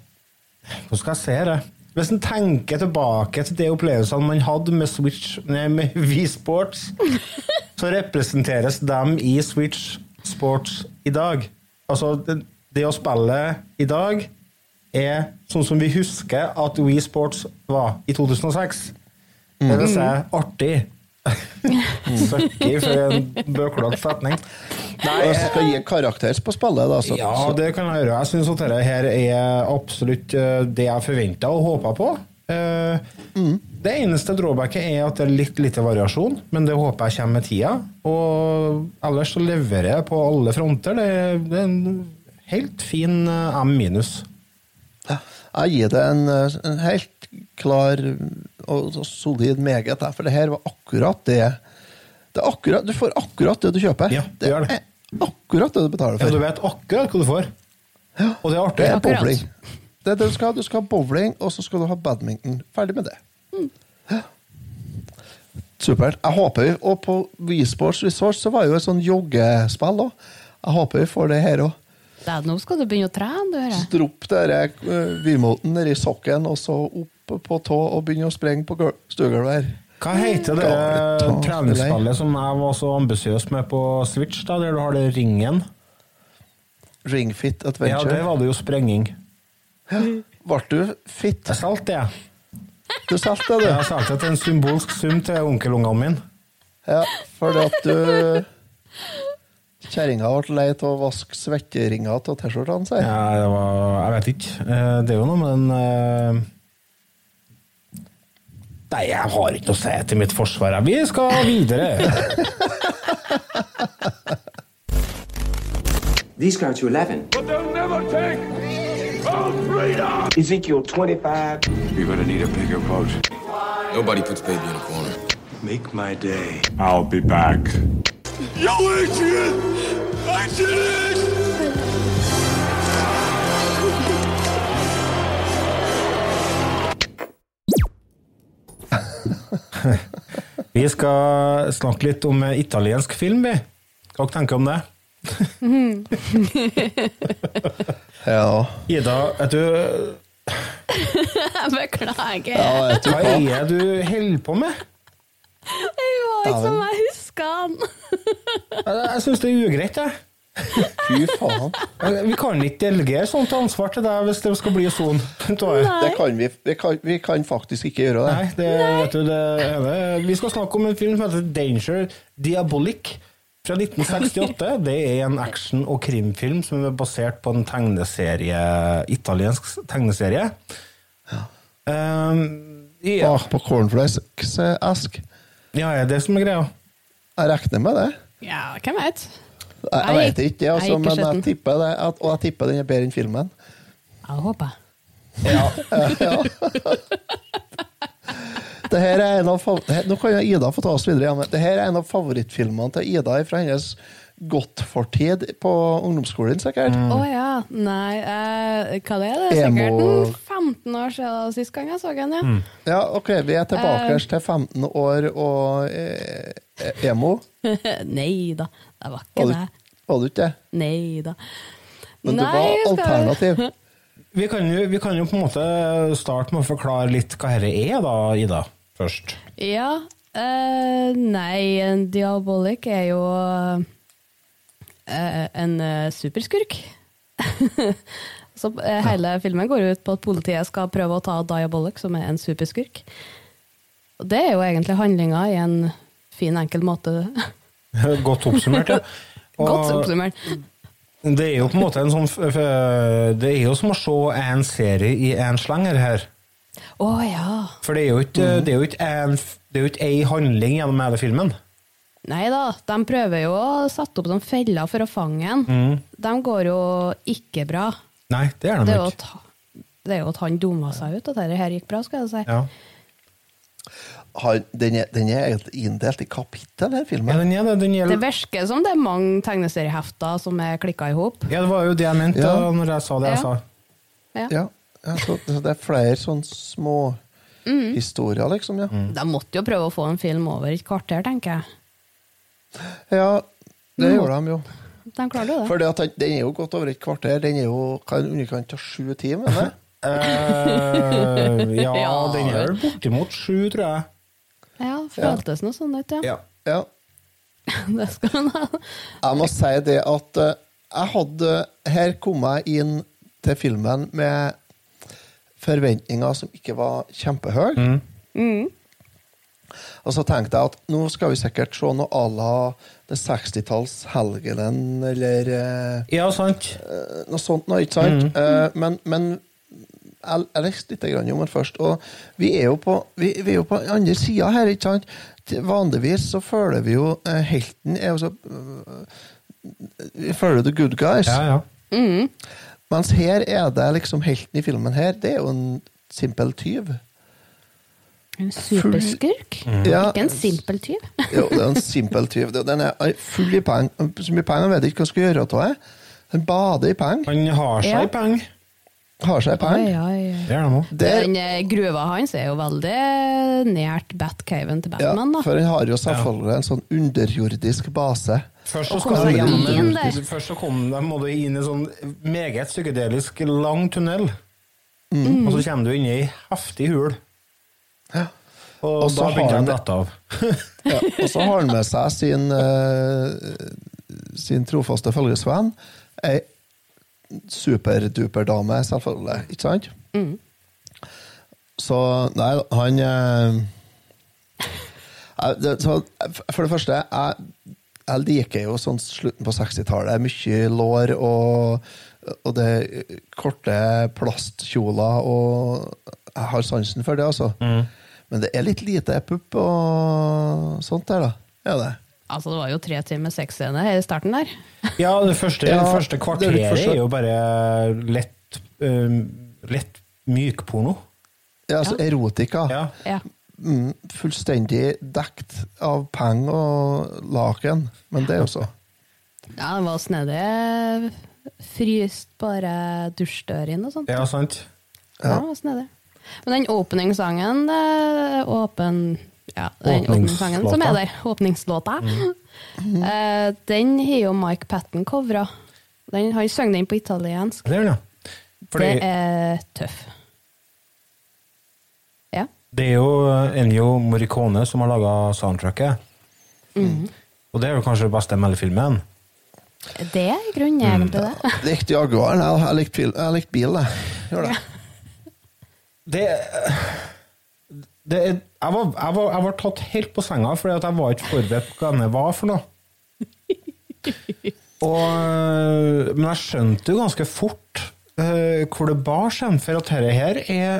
Hvordan skal jeg si det? Hvis en tenker tilbake til de opplevelsene man hadde med Switch, nei, med <laughs> V-Sports, så representeres dem i Switch Sports i dag. Altså, det, det å spille i dag er sånn som vi husker at Wii Sports var i 2006. Det vil si artig. <laughs> Søkki for en bøklagt setning. Nei, Jeg skal gi karakter på spillet, da. Så, ja, det kan jeg gjøre. Jeg syns at dette her er absolutt eh, det jeg forventa og håpa på. Eh, Det eneste drawbacket er at det er litt lite variasjon, men det håper jeg kommer med tida. Og ellers så leverer jeg på alle fronter. Det det er en helt fin eh, M minus. Jeg gir det en, en helt klar og solid meget, for det her var akkurat det. det er akkurat, du får akkurat det du kjøper. Ja, det gjør det. er akkurat det du betaler Ja, for. du vet akkurat hva du får. Og det er artig. Det er bowling. Det er det du, skal, ha. du skal ha bowling, og så skal du ha badminton. Ferdig med det. Ja. Supert. Jeg håper vi, Og på WeSports Sports Resort så var det jo et sånn joggespill òg. Jeg håper vi får det her òg. Nå skal du begynne å trene, du, hører Stropp der uh, remoten nedi sokken, og så opp på tå og begynne å sprenge på gul- stuegulvet her. Hva heter det Gamle treningsspillet som jeg var så ambisiøs med på Switch, da, der du har det ringen? Ringfit Adventure. Ja, det der var det jo sprenging. Ble du fit? Jeg solgte det, jeg. Du solgte det, du. Jeg det til en symbolsk sum til onkelungene mine. Ja, fordi at du Kjerringa ble lei av å vaske svetteringer av T-skjortene, sier Ja, det var Jeg vet ikke. Eh, Det er jo noe med den eh, Nei, jeg har ikke noe å si til mitt forsvar. Vi skal videre. These go to 11. But they'll never take our freedom! Ezekiel 25. You're gonna need a bigger boat. Nobody puts baby in a corner. Make my day. I'll be back. Yo, Adrian! Adrian! <laughs> Vi skal snakke litt om eh, italiensk film, vi. Hva tenker du om det? <laughs> Ja. Ida, vet du Jeg beklager. ja vet du Hva er det du holder på med? Det var ikke som jeg huska han. Jeg, jeg syns det er ugreit, jeg. Fy faen. Vi kan ikke delegere sånt ansvar til deg hvis det skal bli sånn. Nei, Det kan vi, vi, kan, vi kan faktisk ikke gjøre det. det, vet du, det er det. Vi skal snakke om en film som heter Danger Diabolic fra 1968. Det er en action- og krimfilm som er basert på en tegneserie, italiensk tegneserie. Um, ja, Bak på cornflakes-esk. ja, er det som er greia? Jeg regner med det. Ja, hvem vet? Jeg, jeg vet ikke, altså, jeg ikke men jeg tipper det. at- Og jeg tipper den er bedre enn filmen. Jeg håper. Det her er en av, nå kan Ida få ta oss videre igjen. Det her er en av favorittfilmene til Ida fra hennes godtfortid på ungdomsskolen, sikkert. Å ja. Nei, eh, hva det er det? Emo- Sikkert en 15 år siden sist gang jeg så den, ja. Ja, ok, vi er tilbake uh, til 15 år og eh, emo. <laughs> Nei da, det var ikke det. var du ikke det? Nei da. Men det var alternativ. <laughs> Vi kan, jo, vi kan jo på en måte starte med å forklare litt hva dette er, da, Ida. Først. Ja. eh, nei, en Diabolik er jo eh, en eh, superskurk. <laughs> Så eh, hele filmen går ut på at politiet skal prøve å ta Diabolik, som er en superskurk. Og det er jo egentlig handlinga i en fin, enkel måte. <laughs> Godt oppsummert, ja. <laughs> Og Godt oppsummert. Det er jo på en måte en sånn Det er jo som å se en serie i en slenger her. Å ja. For det er jo ikke, det er jo ikke en det er jo ikke ei handling gjennom hele filmen. Nei da, de prøver jo å sette opp noen feller for å fange en. De går jo ikke bra. Nei, det er Det de jo ikke. at, det er jo at han dumma seg ut, at dette her gikk bra, skal jeg si. Ja. Har- Den er, den er inndelt i kapittel, her ja, den er det. Den Det virker som det er mange tegneseriehefter som er klikka i hop. Ja, det var jo det jeg mente Ja. da når jeg sa det jeg Ja. sa. Ja. Ja, ja så, så det er flere sånne små historier, liksom. ja. De måtte jo prøve å få en film over et kvarter, tenker jeg. Ja, det gjorde de jo. De klarte jo det. For den den er jo godt over et kvarter. Den er jo er underkant av sju timer. eller? Eh, ja, <laughs> Ja. den er vel bortimot sju, tror jeg. Ja, føltes noe sånn ut, ja. Ja. Ja. <laughs> Det skal man ha. Jeg må si det at eh, jeg hadde Her kom jeg inn til filmen med forventninger som ikke var kjempehøye. Og så tenkte jeg at nå skal vi sikkert se noe à la det 60-talls Helgelen, eller eh, ja, sant. noe sånt noe, ikke sant? Eh, men, men jeg, leste litt om den først, og vi er jo på, vi, vi er jo på andre sida her, ikke sant? Vanligvis så føler vi jo eh, Helten er jo så Vi føler the good guys. Ja, ja. Mens her er det liksom helten i filmen her, det er jo en simpel tyv. En superskurk? Ja. Ikke en simpel tyv? <laughs> Jo, det er en simpel tyv. Den er full i penger. Så mye penger vet jeg ikke hva jeg skal gjøre av det. Den bader i penger. Han har seg Ja. penger. Har seg pæl. er Den eh, gruva hans er jo veldig nært Batcaven til Batman, da. for han har jo selvfølgelig en sånn underjordisk base. Først så, skal komme de først så kom de, må du inn i en sånn meget psykedelisk lang tunnel. Mm. Og så kommer du inn i ei heftig hul. Ja. Og, Og da har begynte jeg han- å dette av. Ja, og så har han med seg sin, uh, sin trofaste følgesvenn. Ei superduperdame, selvfølgelig. Ikke sant? Så Nei, han eh, <laughs> det, så, For det første, jeg, jeg liker jo sånn slutten på 60-tallet. Mye lår og, og det korte plastkjoler, og jeg har sansen for det, altså. Men det er litt lite pupp og sånt der, da. Er det? Altså, det var jo tre timer sexscene i starten der. <laughs> Ja, det første, Ja, første det er kvarteret er, forskjell. jo bare lett, um, lett mykporno. Ja, altså erotika. Ja. Ja. Mm, fullstendig dekt av penger og laken. Men det også. <laughs> ja, det var snedig. Fryst bare dusjdør inn og sånt. ja, sant. Ja, det var snedig. Men den åpningssangen, åpen, ja, den åpningssangen som er der, åpningslåta, <laughs> eh, den har jo Mike Patten covra. Den, han sang den på italiensk. Det ja. Fordi Det er tøff. Ja. det er jo Ennio Morricone som har laga soundtracket. Og det er jo kanskje det beste med filmen. Det er i grunnen egentlig det. Jeg likte Jaguaren. Jeg, likte bil, jeg likte bil, jeg. Gjør det. Det, det jeg, var, jeg, var, jeg var tatt helt på senga, fordi at jeg var ikke forberedt på hva denne var for noe. <laughs> Og, øh, men jeg skjønte jo ganske fort uh, hvor det bar seg, for at dette her er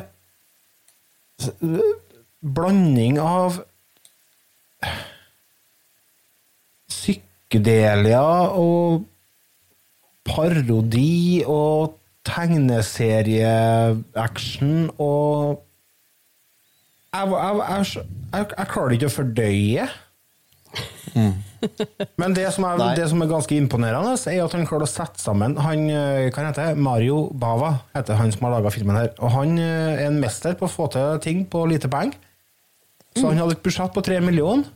blanding av psykedelia og parodi og tegneserieaction og jeg, jeg, jeg, klarer ikke å fordøye. Men det som, er, det som er ganske imponerende, er at han klarer å sette sammen han, eh, Hva heter det? Mario Bava heter han som har laga filmen her. Og han eh, er en mester på å få til ting på lite penger. Så han hadde et budsjett på tre millioner,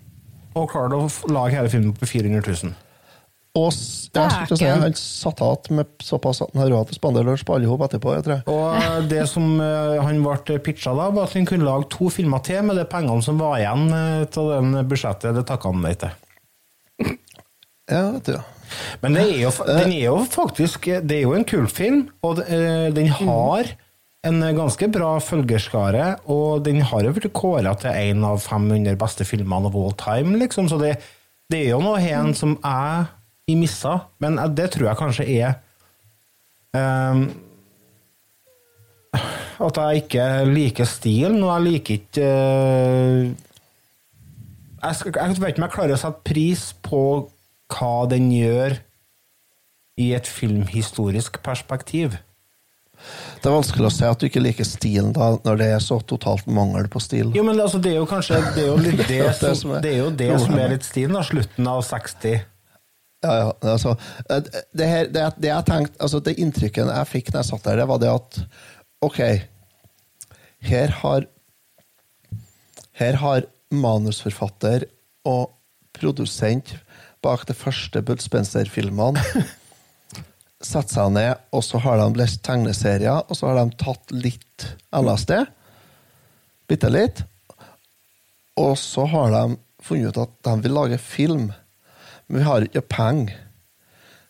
og klarte å lage hele filmen på 400 000. Og jeg skulle si, han satt igjen med såpass at han har råd til å spandere lunsj på alle sammen etterpå. jeg tror. Og det som eh, han ble pitcha da, var at han kunne lage to filmer til med de pengene som var igjen av til den budsjettet. Det takka han nei til. Ja, vet du. Men det er jo, den er jo faktisk Det er jo en kultfilm, og eh, den har en ganske bra følgerskare, og den har jo blitt kåra til en av 500 beste filmene of all time, liksom, så det, det er jo noe her som jeg i missa, men eh, det tror jeg kanskje er um, At jeg ikke liker stilen, og jeg liker ikke uh, jeg, skal, jeg vet ikke om jeg klarer å sette pris på hva den gjør i et filmhistorisk perspektiv. Det er vanskelig å si at du ikke liker stilen da, når det er så totalt mangel på stil. Jo, men altså, det er jo kanskje Det er jo, <laughs> det, som, det er jo det som er litt stilen, da. Slutten av 60. Ja, ja, altså, eh, det, her, det, det jeg tenkte, altså det inntrykket jeg fikk når jeg satt der, det var det at ok, her har Her har manusforfatter og produsent bak de første Bud Spencer-filmene <laughs> satt seg ned, og så har de lest tegneserier, og så har de tatt litt LSD. Bitte litt. Og så har de funnet ut at de vil lage film. Men vi har ikke penger.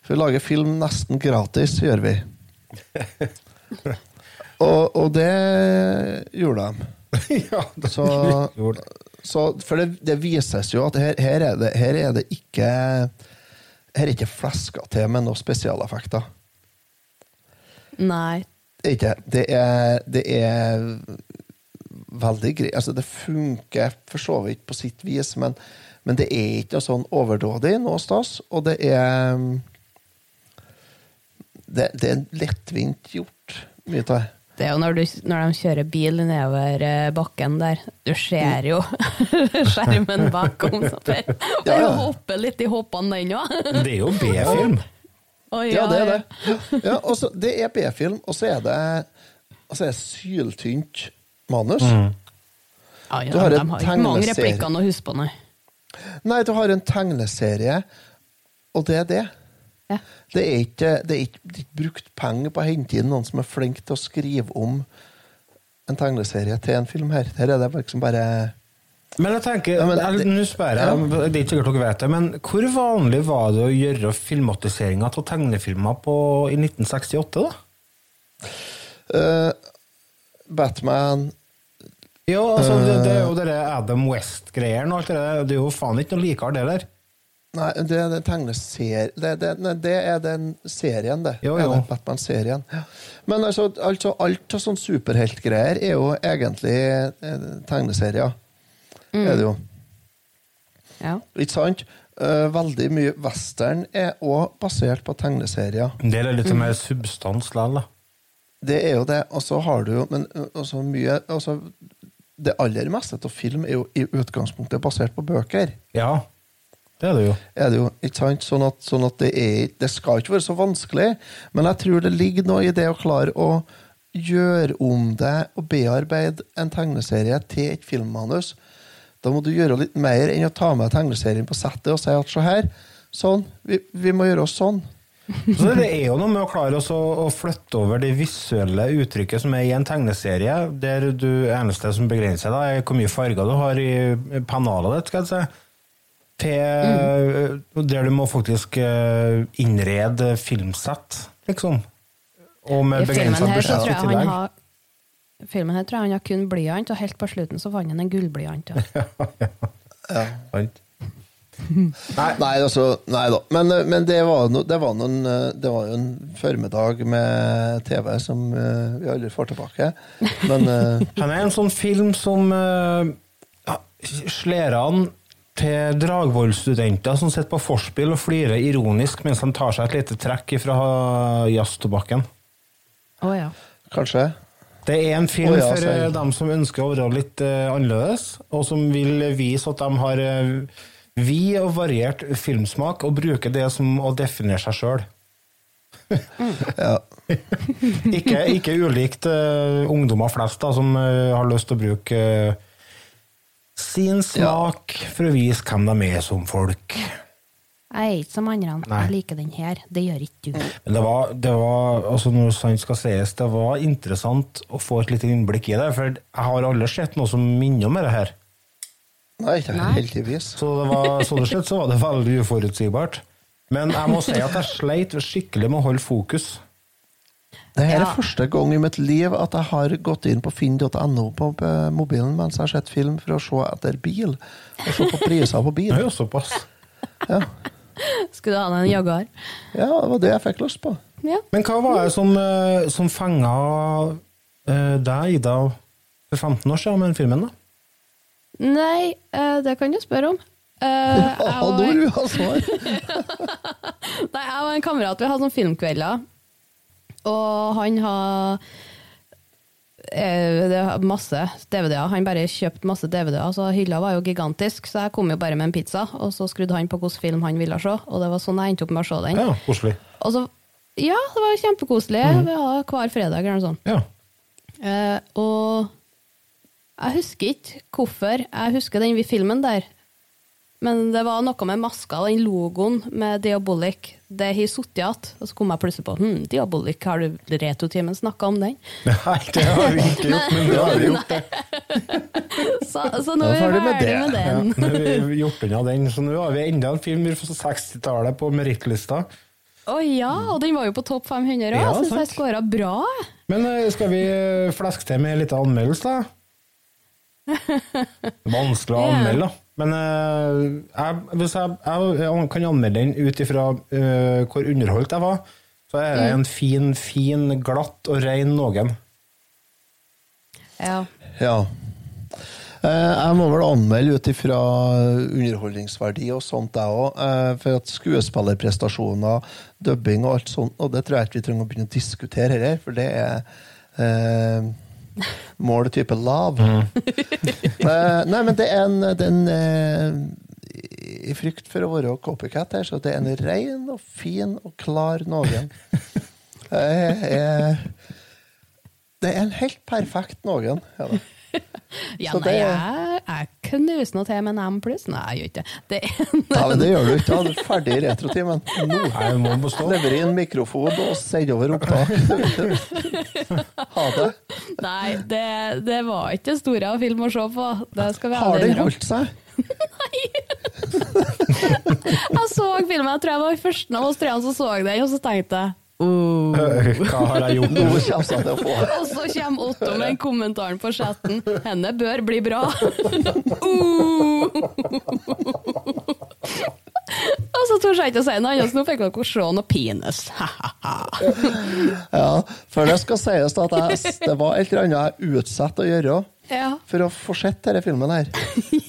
For vi lager film nesten gratis, gjør vi. <laughs> Og, og det gjorde de. <laughs> ja, det Så, gjorde det. så For det, det vises jo at her, her, er det, her er det ikke Her er ikke fleska til med noen spesialeffekter. Nei. Ikke. Det er, det er veldig greit. Altså, det funker for så vidt på sitt vis, men, men det er ikke noe sånn overdådig noe stas, og det er det, det er lettvint gjort, mye av det. Det er jo når, du, når de kjører bil nedover eh, bakken der, du ser jo <laughs> skjermen bakom. Så <laughs> bare, Ja, ja. hopper litt i hoppene, den òg. Det er jo B-film. Ja, det er det. Ja, også, det er B-film, og så er det, altså, er syltynt manus. Ja, Du ja, har de har ikke mange replikker å huske på, nei. Nei, du har en tegneserie, og det er det. Ja. Det er ikke, det er ikke, det er ikke brukt penger på å hente inn noen som er flink til å skrive om en tegneserie til en film her. Her er det liksom bare Men jeg tenker, Ja, men jeg- nå spør jeg, det er ikke sikkert dere vet det, men hvor vanlig var det å gjøre filmatiseringer av tegnefilmer på, i 1968, da? Uh, Batman Ja, altså, det, det er jo det Adam West-greiene og alt det der. Det er jo faen ikke noe likere, det der. Nei, det er den tegneserien det, det, nei, det er den serien, det. Jo, jo. Batman-serien. Men altså, altså alt av sånn superheltgreier er jo egentlig tegneserier. Mm. Er det jo. Ja. Ikke sant? Eh, veldig mye western er òg basert på tegneserier. Det er litt mer substans likevel, da. Det er jo det. Og så har du jo Men altså mye altså, Det aller meste av film er jo i utgangspunktet basert på bøker. Ja, det er det jo. Er det jo, ikke sant? Sånn at, sånn at det, er, det skal ikke være så vanskelig. Men jeg tror det ligger noe i det å klare å gjøre om det og bearbeide en tegneserie til et filmmanus. Da må du gjøre litt mer enn å ta med tegneserien på settet og si at se her, sånn, vi, vi må gjøre oss sånn. Så det er jo noe med å klare å flytte over det visuelle uttrykket som er i en tegneserie, der du eneste som begrenser deg, er hvor mye farger du har i pennalet ditt, skal jeg si, til der du må faktisk eh, innrede filmsett, liksom. Og med begrensa budsjett i tillegg. har Filmen her tror jeg han har kun blyant, og helt på slutten så fant han en gullblyant. Ja. <laughs> Sant? <laughs> Nei, altså, nei da. Men, men det, var no, det, var noen, eh, det var jo en formiddag med TV som uh, vi aldri får tilbake. Men uh, <laughs> Han er en sånn film som uh, slår an til Dragvoll-studenter som sitter på forspill og flirer ironisk mens de tar seg et lite trekk fra jazztobakken. Oh, ja. kanskje Det er en film oh, ja, for eh, dem som ønsker å være litt uh, annerledes, og som vil vise at de har uh, vid og variert filmsmak, og bruker det som å definere seg sjøl. Ja. <laughs> ikke, ikke ulikt uh, ungdommer flest, da, som uh, har lyst til å bruke uh, sin smak for å vise hvem de er som folk. Jeg er ikke som andre. Nei. Jeg liker den her. Det gjør ikke du. Men det var, det var altså når sant skal sies, det var interessant å få et lite innblikk i det, for jeg har aldri sett noe som minner om det her. Nei, ikke Nei. heldigvis. Så det var, sånn sett så var det veldig uforutsigbart. Men jeg må si at jeg sleit skikkelig med å holde fokus. Det her Ja. er første gang i mitt liv at jeg har gått inn på finn.no på eh, mobilen mens jeg har sett film for å se etter bil. Og se på priser på Det er jo såpass. Ja. Skulle du ha deg en Jaguar? ja, det var det jeg fikk lyst på. Ja. Men hva var det som, eh, som fenga eh, deg, Ida, for 15 år siden med den filmen? da? Nei, eh, det kan du spørre om. Uh, <laughs> Ja, var- vil du ha svar! <laughs> Nei, jeg og en kamerat vi hadde noen filmkvelder, og han har eh, det masse DVD-er. Han bare kjøpte masse DVD-er, så hylla var jo gigantisk. Så jeg kom jo bare med en pizza, og så skrudde han på hvilken film han ville se. Og det var sånn jeg endte opp med å se den. Ja, koselig. Og så, ja, det var kjempekoselig. Vi hadde hver fredag eller noe sånt. Ja. Eh, og Jeg husker ikke hvorfor jeg husker den filmen der. Men det var noe med maska, den logoen med Diabolik. Det har sittet igjen. Og så kom jeg plutselig på hm, Diabolik, har du Retotimen snakka om den? <laughs> Nei, det har vi ikke gjort, men det har vi gjort det. <laughs> Så, så nå er vi ferdig med det. med Ja, den. nå har vi gjort unna den, så nå har vi enda en film fra 60-tallet på merittlista. Å ja, og den var jo på topp 500 òg. Ja, jeg syns jeg scora bra. Men eh, skal vi eh, fleske til med en liten anmeldelse, da? Vanskelig å anmelde, da. Men eh, jeg, hvis jeg, jeg kan anmelde den ut ifra uh, hvor underholdt jeg var, så er det en fin, fin, glatt og ren noen. Ja. Ja. Eh, Jeg må vel anmelde ut ifra underholdningsverdi og sånt, jeg òg. For at skuespillerprestasjoner, dubbing og alt sånt, og det tror jeg ikke vi trenger å begynne å diskutere her, for det er eh, mål type lav. Mm. <laughs> nei, men det er en, det er en eh, I frykt for å være copycat her, så det er en ren og fin og klar noen. <laughs> Eh, eh, det er en helt perfekt noen. Ja, da. <laughs> ja Så nei, det- jeg, jeg knuser noe til med en M pluss. Nei, jeg gjør ikke det. Er en Ja, men det gjør du ikke. Du er ferdig i retrotimen. Nå. Nei, bestå. Lever inn mikrofon og sender over opptak. <laughs> Ha det. Nei, det, det var ikke det store av film å se på. Det skal vi Har den holdt seg? <laughs> nei! Jeg så filmen, jeg tror jeg var første av oss tre som så den, og så tenkte jeg oh. <laughs> Hva har jeg gjort Nå nå? kommer jeg til å få Og så kommer Otto med en kommentar på chatten. Henne bør bli bra. <laughs> oh. Og så torde jeg ikke å si noe annet, så nå fikk dere se noe penis. Ja, for det skal sies at jeg, det var et eller annet jeg utsatte å gjøre ja. for å få sett denne filmen her.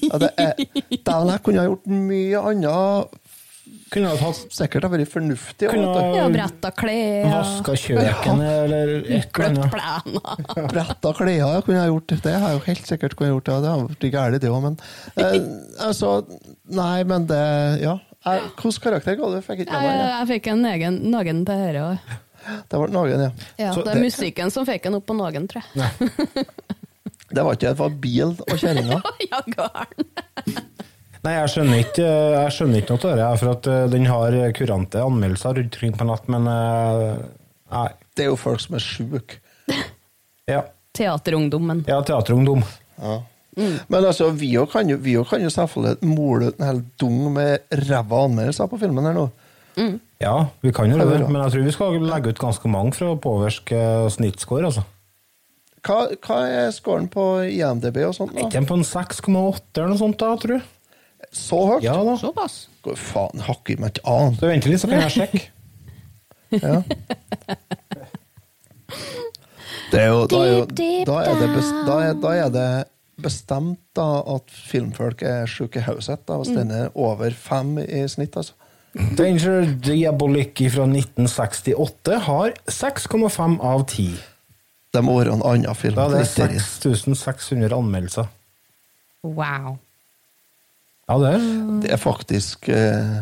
Ja, det er, dæven, jeg kunne ha gjort mye annet. Kunne ha tatt Sikkert ha vært fornuftig. Kunne ha ja bretta klær. vaska kjøkkenet eller et eller annet. <laughs> Bretta klær ja. kunne ha gjort. Det har jeg jo helt sikkert kunne gjort. Det det har vært gærent, det òg, men eh, altså Nei, men det Ja. Hvilken karakter ga du? Fikk ikke Jeg, med meg det. jeg fikk en egen nagen til dette òg. Det ble Nagen, ja. Ja, Så det er det- musikken som fikk en opp på nagen, tror jeg. <laughs> Det var ikke det, det var bil og kjerringa. Ja, garen. Nei, jeg skjønner ikke, jeg skjønner ikke noe av det, for at eh, den har kurante anmeldelser rundt omkring på nett, men eh, nei. Det er jo folk som er sjuke. <laughs> Ja, Teaterungdommen. ja teaterungdom. Ja. Men altså, vi òg kan, jo- kan jo selvfølgelig mole ut en hel dung med ræva anmeldelser på filmen her nå. Ja, vi kan jo det, men jeg tror vi skal legge ut ganske mange for å påvirke eh, snittscore, altså. Hva, hva er scoren på IMDb og sånt? Ikke da? en på en 6,8 eller noe sånt, da, tror jeg. Så høyt? Ja da. Såpass. Går faen hakker meg ikke an. Så vent litt, så kan jeg sjekke. Ja. Det er jo, da, er jo, da, er det best, da, er, da er det bestemt da, at filmfolk er sjuke i hodet hvis mm. den er over fem i snitt. altså. Danger Diabolic fra 1968 har 6,5 av 10. Det må være en annen film. Da er det. 6600 anmeldelser. Wow. Ja, det er Det er faktisk eh,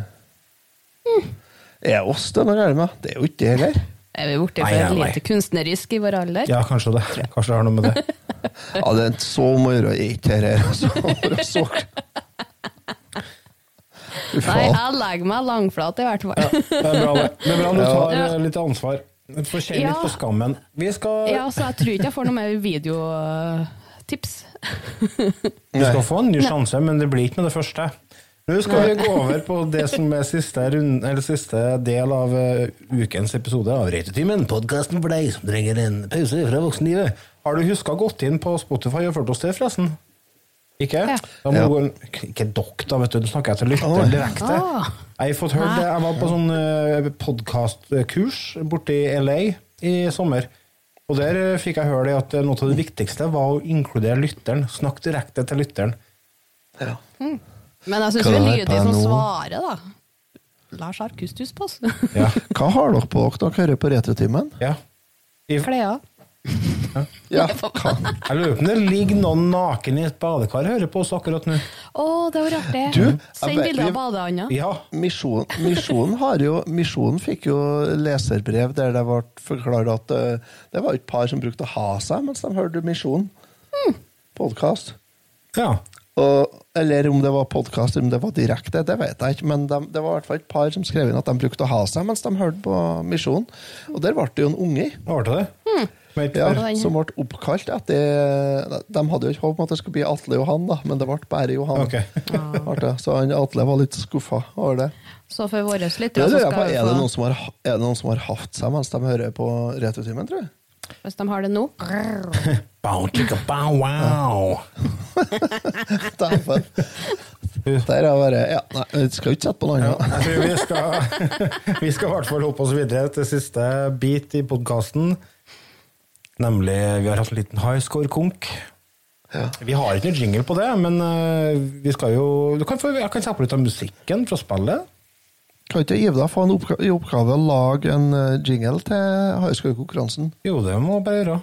Er oss det noe galt med? Det er jo ikke det heller. Er vi borte Nei, for nei, nei. lite kunstnerisk i vår alder? Ja, kanskje det. Kanskje det har noe med det. <laughs> Ja, det er så mye å gjøre ikke her. Altså. Bare så- Fy Nei, faen. jeg legger meg langflat i hvert fall. Det er bra, det. Det er bra du tar eh, litt ansvar. Du får kjenne Ja. litt på skammen. Vi skal, Ja, så jeg tror ikke jeg får noe mer videotips. du skal få en ny sjanse, men det blir ikke med det første. Nå skal vi gå over på det som er siste, rund, eller siste del av eh, ukens episode av Reitetimen. podkasten for deg som trenger en pause fra voksenlivet. Har du huska gått inn på Spotify og fulgt oss til, forresten? Ikke? Ja. Da må Ja. gå- ikke dere, da, vet du. Nå snakker jeg til lytteren direkte. Jeg har fått hørt det. Jeg var på sånn uh, podkastkurs borte i LA i sommer. Og der eh, fikk jeg høre det at eh, noe av det viktigste var å inkludere lytteren. Snakke direkte til lytteren. Ja. Men jeg syns vi er lydige som nå? svarer, da. Lars Arkustus på oss. Ja. Hva har dere på dere dere hører på Retrotimen? ja. I, Klær. Ja, <laughs> hva? jeg lurer på om det ligger noen naken i et badekar og hører på oss akkurat nå. Å, det var artig. Du, Send jeg vet- bilde av badeanda. Ja. Misjon, misjonen, har jo, misjonen fikk jo leserbrev der det ble forklart at eh, det var et par som brukte å ha seg mens de hørte Misjonen. podkast. Ja. Eller om det var podkast, om det var direkte, det vet jeg ikke. Men de, det var i hvert fall et par som skrev inn at de brukte å ha seg mens de hørte på Misjonen. Og der ble det jo en unge. Var det det? Vet Ja, som ble oppkalt etter De hadde jo ikke håp om at det skulle bli Atle Johan, da, men det ble bare Johan. Okay. Så han Atle var litt skuffa over det. Så for våre Det lyttere så skal vi er, det noen som har, er det noen som har hatt seg mens de hører på Retrotimen, tror jeg? Hvis de har det nå <laughs> Bow, chicka, bow, wow. <laughs> Dæven. Der er bare Ja, nei, vi skal ikke sette på noe annet. jeg tror vi skal, <laughs> vi skal i hvert fall hoppe oss videre til siste bit i podkasten. Nemlig Vi har hatt en liten high score-konk. Ja. Vi har ikke noen jingle på det, men eh, vi skal jo du kan få, Jeg kan se på litt av musikken fra spillet. Kan ikke Ivda få en oppgave, i oppgave å lage en eh, jingle til Haiskøy-konkurransen? Jo, det må jeg bare gjøre.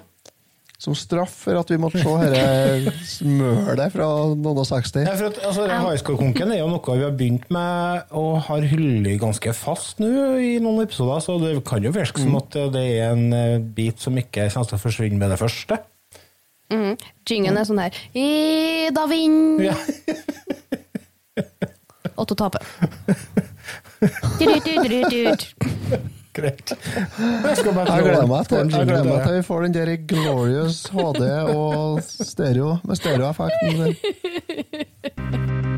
Som straff for at vi måtte se dette smølet fra noen og 60. Ja, for at, altså, den High score-konken er jo noe vi har begynt med og har hyllet ganske fast nå i noen episoder, så det kan jo virke som at det er en eh, bit som ikke kommer til å forsvinne med det første. mm. Jingen er sånn her Da vinner, Ja. Otto taper. <laughs> Greit. Jeg skal bare Jeg gleder meg til, jeg gleder meg til til vi får den der i glorious HD og stereo, med stereoeffekten. <laughs>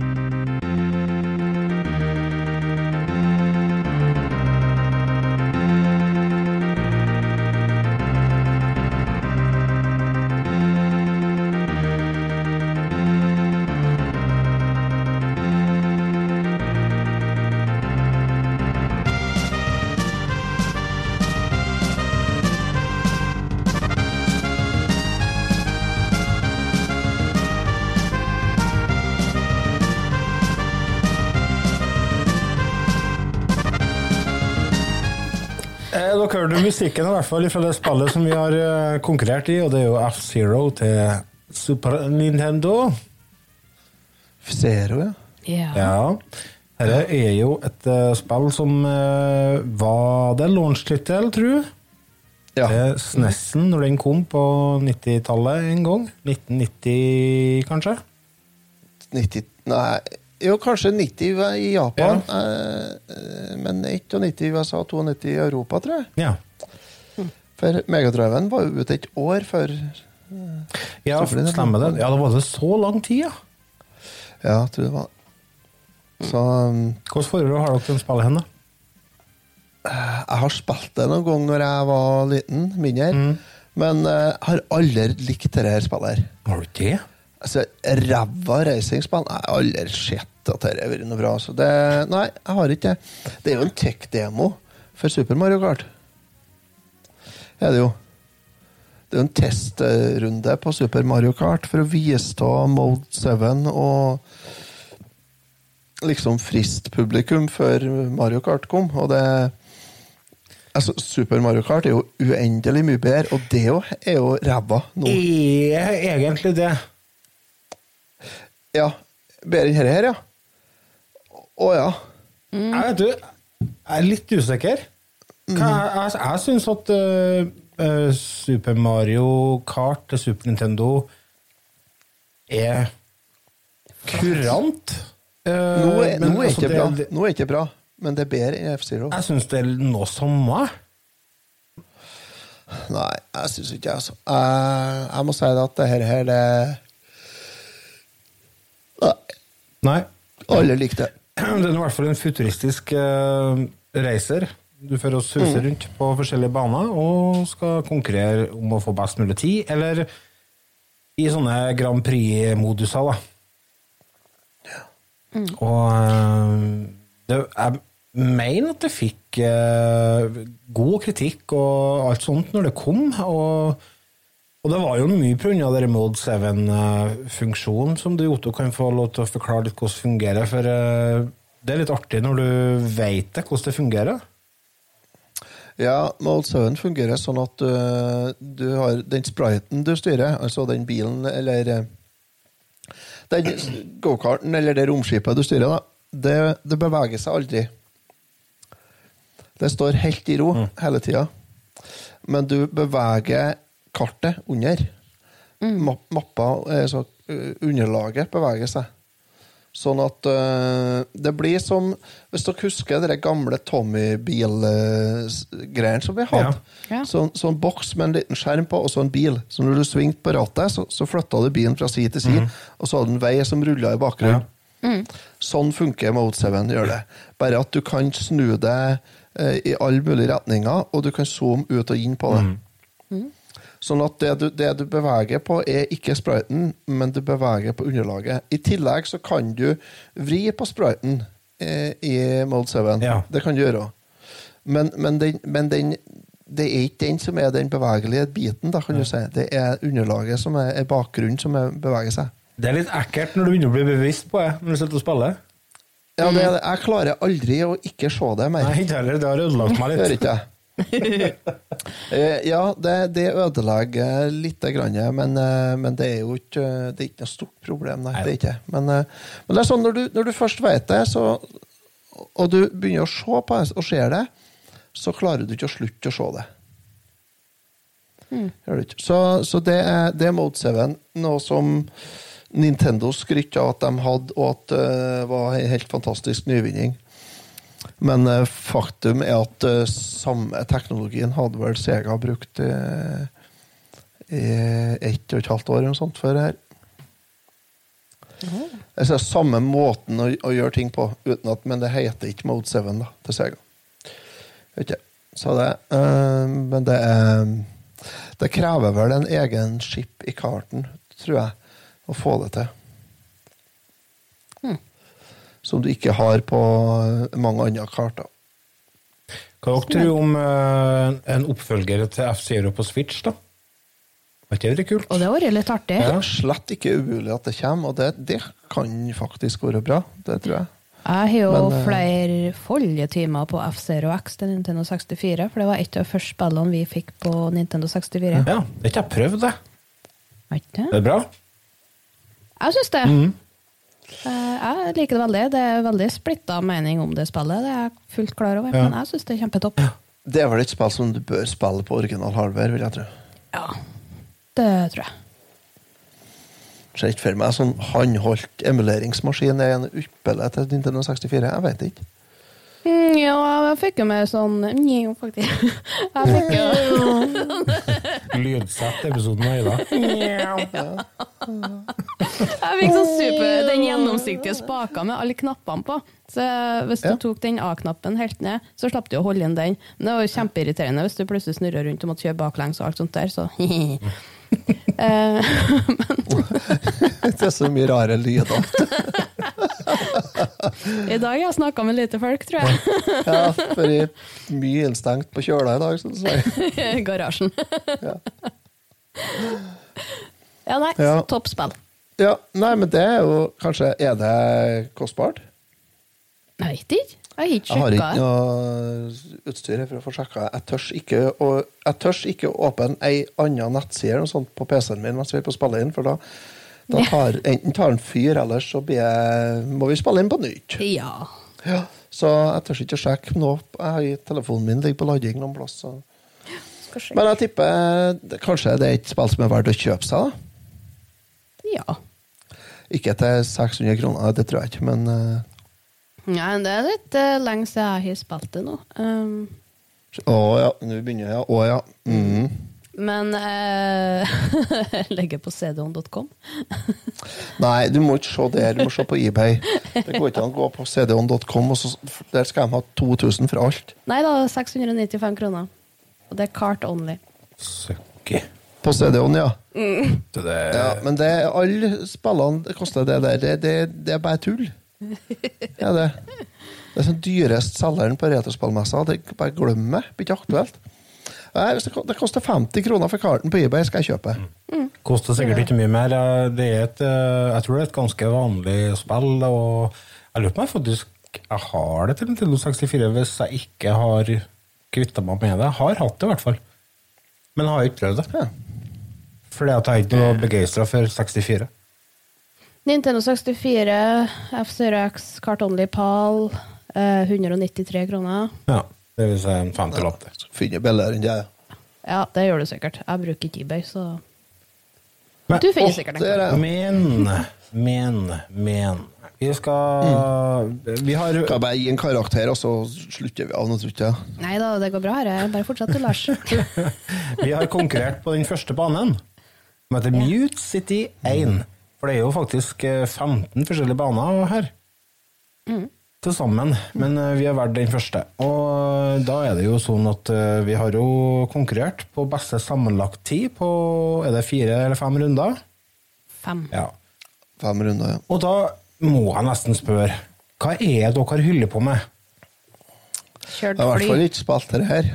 musikken i hvert fall fra det spillet som vi har eh, konkurrert i, og det er jo F-Zero til Super Nintendo. Zero, ja. Ja. Ja. Dette er jo et uh, spill som uh, var det launch-tittel, tror jeg. ja. Til SNES-en når den kom på 90-tallet en gang. 1990, kanskje? 90 Nei, jo, kanskje 90 i Japan, Ja. eh, men 91 i USA, 92 i Europa, tror jeg. Ja. For Megadriven var jo ute et år før Ja, stemmer det. Ja, det var det så lang tid, ja. Ja, jeg tror det var Så um, Hvilket forhold har dere til spillet hen, da? jeg har spilt det noen gang når jeg var liten, mindre, men jeg har aldri likt dette spillet. her. Har du det? Altså, Ræva racingspill Jeg har aldri sett at det har vært noe bra. Så det, nei, jeg har ikke det. Det er jo en tech-demo for Super Mario Kart. Er det jo. Det er jo en testrunde på Super Mario Kart for å vise av Mode 7 og liksom frist publikum før Mario Kart kom. Og det Altså, Super Mario Kart er jo uendelig mye bedre, og det jo er jo ræva nå. Er egentlig det. Ja, bedre enn dette her, ja. Å ja. Jeg vet du, jeg er litt usikker. Hva, jeg jeg syns at eh, Super Mario Kart til Super Nintendo er kurant. Uh, Nå er, men nå er altså, det- nå er ikke bra, men det er bedre enn F-Zero. Jeg syns det er noe samme. Nei, jeg syns ikke det, altså. Jeg, jeg må si det at det her, her det Nei, Nei. Alle likte <clears throat> det. Det er i hvert fall en futuristisk uh, racer. Du fører oss suse rundt på forskjellige baner og skal konkurrere om å få best mulig tid, eller i sånne Grand Prix-moduser, da. Og eh, det, jeg mener at det fikk eh, god kritikk og alt sånt når det kom, og, og det var jo mye av denne Mode 7-funksjonen som du Otto kan få lov til å forklare litt hvordan det fungerer, for eh, det er litt artig når du vet hvordan det fungerer. Ja, 7 fungerer sånn at uh, du har den spriten du styrer, altså den bilen eller uh, den gokarten eller det romskipet du styrer, da, det, det beveger seg aldri. Det står helt i ro hele tida. Men du beveger kartet under. Mm. mappa, altså eh, underlaget, beveger seg. Sånn at uh, det blir som Hvis dere husker de gamle Tommy-bil-greiene som vi hadde. Ja. Ja. Sånn, sånn boks med en liten skjerm på, og så en bil. Så når du svingte på rattet, så, så flytta du bilen fra side til side, og så hadde du en vei som rulla i bakgrunnen. Sånn funker Mode 7, gjør det. Bare at du kan snu det eh, i alle mulige retninger, og du kan zoome ut og inn på det. Sånn at det du, det du beveger på, er ikke spriten, men du beveger på underlaget. I tillegg så kan du vri på spriten eh, i Mode 7. Ja. Det kan du gjøre. Men, men, den, men den, det er ikke den som er den bevegelige biten, da, kan du si. Det er underlaget som er, er bakgrunnen som er, beveger seg. Det er litt ekkelt når du begynner å bli bevisst på det når du sitter og spiller. Ja, det, er jeg klarer aldri å ikke se det mer. Nei, ikke heller. Det har ødelagt meg litt. Hører ikke jeg. <laughs> Eh, ja, det, det ødelegger lite grann, men, eh, men det er jo ikke, det er ikke noe stort problem. Nei, det er ikke. Men, eh, men det er sånn, når du, når du først vet det, så, og du begynner å se på det og ser det, så klarer du ikke å slutte å se det. Mm. Så, så det, er, det er Mode 7, noe som Nintendo skrytte av at de hadde, og at det var en helt fantastisk nyvinning. Men eh, faktum er at eh, samme teknologien hadde vel Sega brukt i, i ett og et halvt år eller noe sånt før her. Altså, samme måten å, å gjøre ting på, uten at, men det heter ikke Mode 7 da, til Sega. Vet ikke. Så det, eh, men det er Det krever vel en egen skip i karten, tror jeg, å få det til. Som du ikke har på mange andre karter. Hva dere tror om eh, en oppfølger til F-Zero på Switch, da? Var ikke det kult? Og det har vært litt artig. Det er slett ikke umulig at det kommer, og det, det kan faktisk være bra. Det tror jeg. Jeg har jo Men, eh, flere foljetimer på F-Zero X til Nintendo 64, for det var et av de første spillene vi fikk på Nintendo 64. Ja, det har ikke jeg prøvd, det. Er det? Bra. Jeg syns det. Mhm. Eh, Jeg liker det veldig. Det er veldig splitta mening om det spillet, det er jeg fullt klar over, Ja. men jeg syns det er kjempetopp. Det er vel et spill som du bør spille på original hardware, vil jeg tro. Ja, det tror jeg. Ser ikke for meg sånn håndholdt emuleringsmaskin er en ypperlig til Nintendo 64. Jeg vet ikke. Mm, ja, jeg fikk jo med sånn Njo, faktisk. <laughs> Jeg fikk jo <laughs> Lydsett episoden av Ida. Jeg fikk sånn super, den gjennomsiktige spaka med alle knappene på. Så hvis du Ja. tok den A-knappen helt ned, så slapp du å holde inn den. Men det var jo kjempeirriterende hvis du plutselig snurra rundt og måtte kjøre baklengs og alt sånt der, så <laughs> <laughs> Det er så mye rare lyder. I dag har jeg snakka med lite folk, tror jeg. Ja, for jeg er mye innstengt på kjøla i dag, så å si. <laughs> I garasjen. Ja. Ja, nei, Ja. toppspill. Ja, nei, men det er jo kanskje Er det kostbart? Jeg vet ikke. Jeg har ikke Jeg har ikke noe utstyr for å få sjekka. Jeg tør ikke ikke åpne ei anna nettside eller noe sånt på PC-en min mens vi er på spille inn, for da, da tar, enten tar den fyr, eller så blir jeg, må vi spille inn på nytt. Ja. Ja, så jeg tør ikke å sjekke nå. Jeg Telefonen min ligger på lading noen plass. Så. Men jeg tipper kanskje det er et spill som er verdt å kjøpe seg. da. Ja. Ikke til 600 kroner, det tror jeg ikke, men eh, Nei, det er litt uh, lenge siden jeg har spilt det nå. Um, Å ja, nå begynner jeg. Å ja. Mhm. men <laughs> uh, legger på cdon.com. <laughs> Nei, du må ikke se der, du må se på eBay. Det går ikke an å gå på cdon.com, og så, der skal de ha 2000 for alt. Nei da, 695 kroner. Og det er cart only. Søkke. På CD-on, ja. Mm. det ja. Men det, alle spillene det koster det der. Det, det, det er bare tull. <laughs> Ja, det. det er sånn dyrest selgeren på retrospillmessa. Det bare glem det. Blir ikke aktuelt. Nei, hvis det, det koster 50 kroner for karten på eBay, skal jeg kjøpe. koster sikkert ikke mye mer. Det er et, eh, jeg tror det er et ganske vanlig spill. Og jeg lurer på om jeg faktisk jeg har det til Nintendo 64 hvis jeg ikke har kvitta meg med det. Jeg har hatt det, i hvert fall. Men jeg har ikke prøvd det. Ja. Fordi at jeg er ikke noe begeistra for 64. Nintendo 64, F-Zero X, PAL, eh, 193 kroner. Ja, det vil si en 50-lapp. det. Finner billigere enn det. Ja, det gjør du sikkert. Jeg bruker ikke eBay, så Du finner sikkert er en. det. Men, men, men Vi skal Vi har Kan jeg bare gi en karakter, og så slutter vi av nå, tror jeg. Nei da, det går bra her. Bare fortsett du, Lars. <laughs> Vi har konkurrert på den første banen, som heter Mute City 1. For det er jo faktisk eh, 15 forskjellige baner her. Til sammen. Men eh, vi har valgt den første. Og da er det jo sånn at eh, vi har jo konkurrert på beste sammenlagt tid på Er det fire eller fem runder? Fem. Ja. Fem runder, ja. Og da må jeg nesten spørre Hva er det dere holder på med? Kjørt Jeg har i hvert fall fly. ikke spilt det her.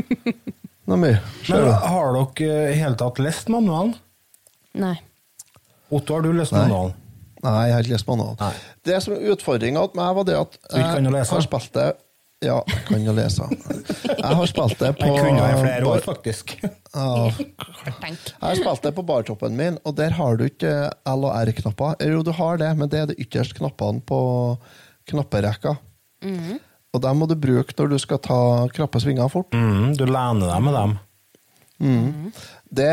<laughs> Noe mye. Men? Har dere i hele tatt lest manualen? Nei. Otto, har du lest manualen? Nei, jeg har ikke lest manualen. Det som er utfordringa med meg, var det at du kan å lese? har spilt det Ja, jeg kan jo lese. Jeg har spilt det på <laughs> Jeg kunne i flere år, faktisk. <laughs> Ja, Jeg har spilt det på bartoppen min, og der har du ikke L og R-knapper. Jo, du har det, men det er de ytterste knappene på knapperekka. Og dem må du bruke når du skal ta krappe svinger fort. Mm, du lener deg med dem. Det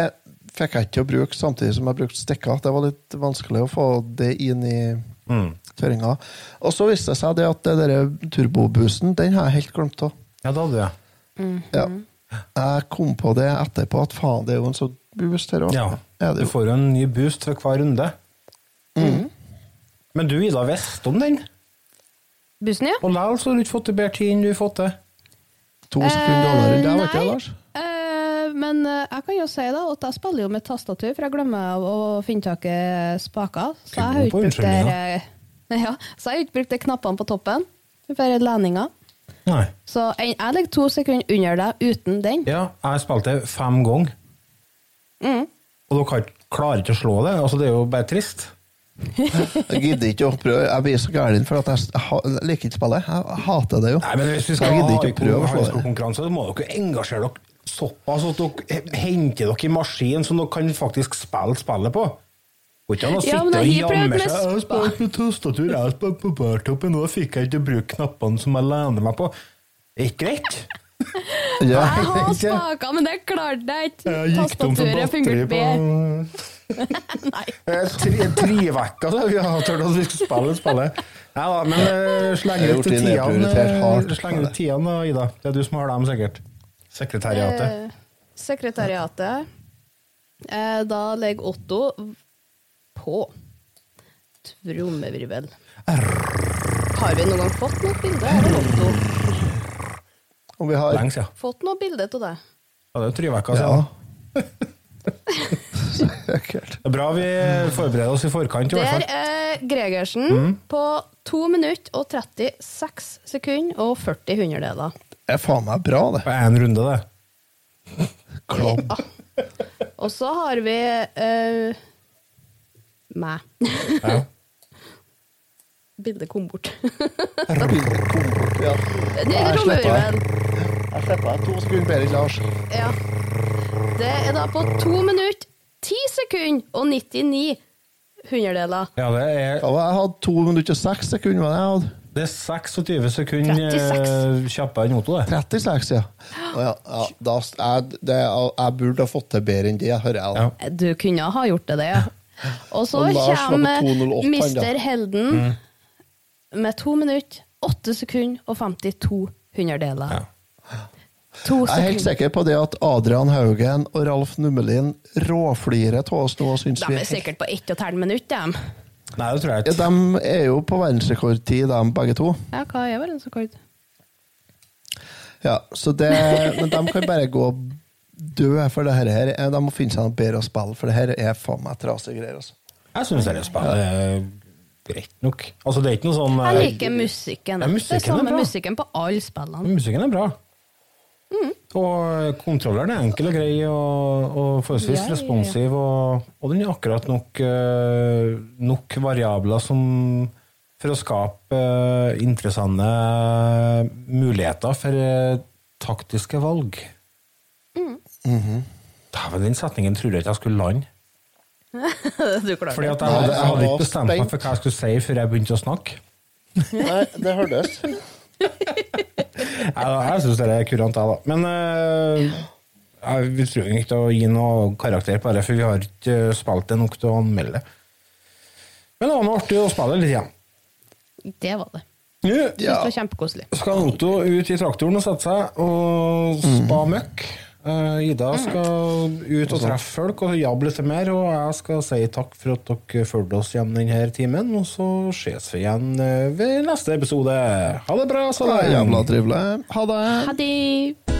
fikk jeg ikke til å bruke samtidig som jeg brukte stikker. Det var litt vanskelig å få det inn i kjøringa. Og så viste det seg det at det turboboosten, den har jeg helt glemt av. Ja, det hadde jeg. Ja. Jeg kom på det etterpå, at faen, det er jo en sånn boost her òg. Ja. Du får jo en ny boost for hver runde. Men du, Ida, visste om den. Bussen, ja. Og likevel har du ikke fått til bedre tid enn du har fått til. To sekunder dårligere enn deg, vet det, nei. Lars? Men eh, jeg kan jo si da at jeg spiller jo med tastatur, for jeg glemmer å finne tak i spaker. Så jeg har ikke brukt eh, <laughs> ja, så jeg har ikke brukt de knappene på toppen for leninga. Nei. Så jeg, jeg ligger to sekunder under deg uten den. Ja, jeg har spilt det fem ganger. Mm. Og dere klarer ikke å slå det. Altså, det er jo bare trist. <laughs> Jeg gidder ikke å prøve. Jeg blir så gæren for at jeg, jeg, ha- jeg liker ikke spillet. Jeg hater det jo. Nei, men hvis vi skal ha ikke å prøve å slå det. konkurranse, så må dere engasjere dere såpass at dere henter dere i maskin som dere kan faktisk spille spillet på. Går ikke an å sitte og med seg. Jeg tastatur, jeg på nå fikk jeg ikke bruke knappene som jeg lener meg på. Det er ikke greit. <laughs> Jeg har spaka, men det klarte jeg ikke. Gikk Tastaturet fungerte bedre. <laughs> Nei. Eh, Tre, trivekka, så vi har tørt at vi skulle spille spillet. Nei da, men sleng ut gjort tidene, eh, Ida. Det er du som har dem, sikkert. Sekretariatet. Eh, sekretariatet. Eh, da legger Otto på trommevirvel. Har vi noen gang fått noe bilde av Otto? Om vi har Lenge siden. Fått noe bilde av det? Ja, det er jo trivekka Ja. siden. <laughs> Det er bra vi forbereder oss i forkant, i hvert Der fall. er Gregersen Mm. på 2 minutter og 36 sekunder og 40 hundredeler. Er faen meg bra, det. Det er en runde, det. Klabb. Og så har vi uh, meg. Ja. Bildet kom bort. Ja. Det er Jeg slipper trommevirvel. Jeg slipper deg to sekunder bedre Lars. Ja. Det er da på to minutter, ti sekunder og 99 hundredeler. ja, det er, Ja, jeg hadde to minutter og seks sekunder. Men jeg hadde. Det er 26 sekunder 36. eh, kjappere enn Otto, det. 36, ja. Ja, ja da, jeg, det, jeg burde ha fått til bedre enn det, hører jeg. Ja. Du kunne ha gjort det, det. ja. <laughs> Og så Og kommer 2.08 han, da. Mr. Helden med to minutter, 8 sekunder og 52 hundredeler. Ja. Jeg er helt sikker på det at Adrian Haugen og Ralf Nummelin råflirer av oss nå og syns De vi er er helt sikkert på 1 12 minutter, de. Nei, det tror jeg ja, ikke. De er jo på verdensrekordtid, de begge to. Ja, hva er verdensrekord? Ja, så det, men de kan bare gå og dø for det her. her. De må finne seg noe bedre å spille, for det her er faen meg trasige greier. Altså. Jeg syns det er spennende. Det er greit nok. Altså, det er ikke noe sånn eh, Jeg liker musikken. Ja, musikken det er er samme bra. musikken på alle spillene. Musikken er bra. Og kontrolleren er enkel og grei og, og forholdsvis Ja, ja, ja. responsiv. Og, og den er akkurat nok, eh, nok variabler som for å skape eh, interessante muligheter for eh, taktiske valg. Dæven, den setningen trodde jeg ikke jeg skulle lande. <laughs> Fordi at jeg hadde, jeg hadde ikke bestemt meg for hva jeg skulle si før jeg begynte å snakke. Nei, det hørtes. <laughs> Jeg, jeg syns det er kurant, jeg, da. Men uh, Jeg- Vi trenger ikke å gi noe karakter på det, for vi har ikke spilt det nok til å anmelde. Men det var noe artig å spille litt igjen. Det var det. Ja. Synes det var kjempekoselig. skal Otto ut i traktoren og sette seg og spa møkk. Uh, Ida mm. skal ut og treffe folk og jable litt mer, og jeg skal si takk for at dere fulgte oss gjennom denne timen. Og så ses vi igjen eh, ved neste episode. Ha det bra, sa jeg. Jævla trivelig. Ha det. Ha det.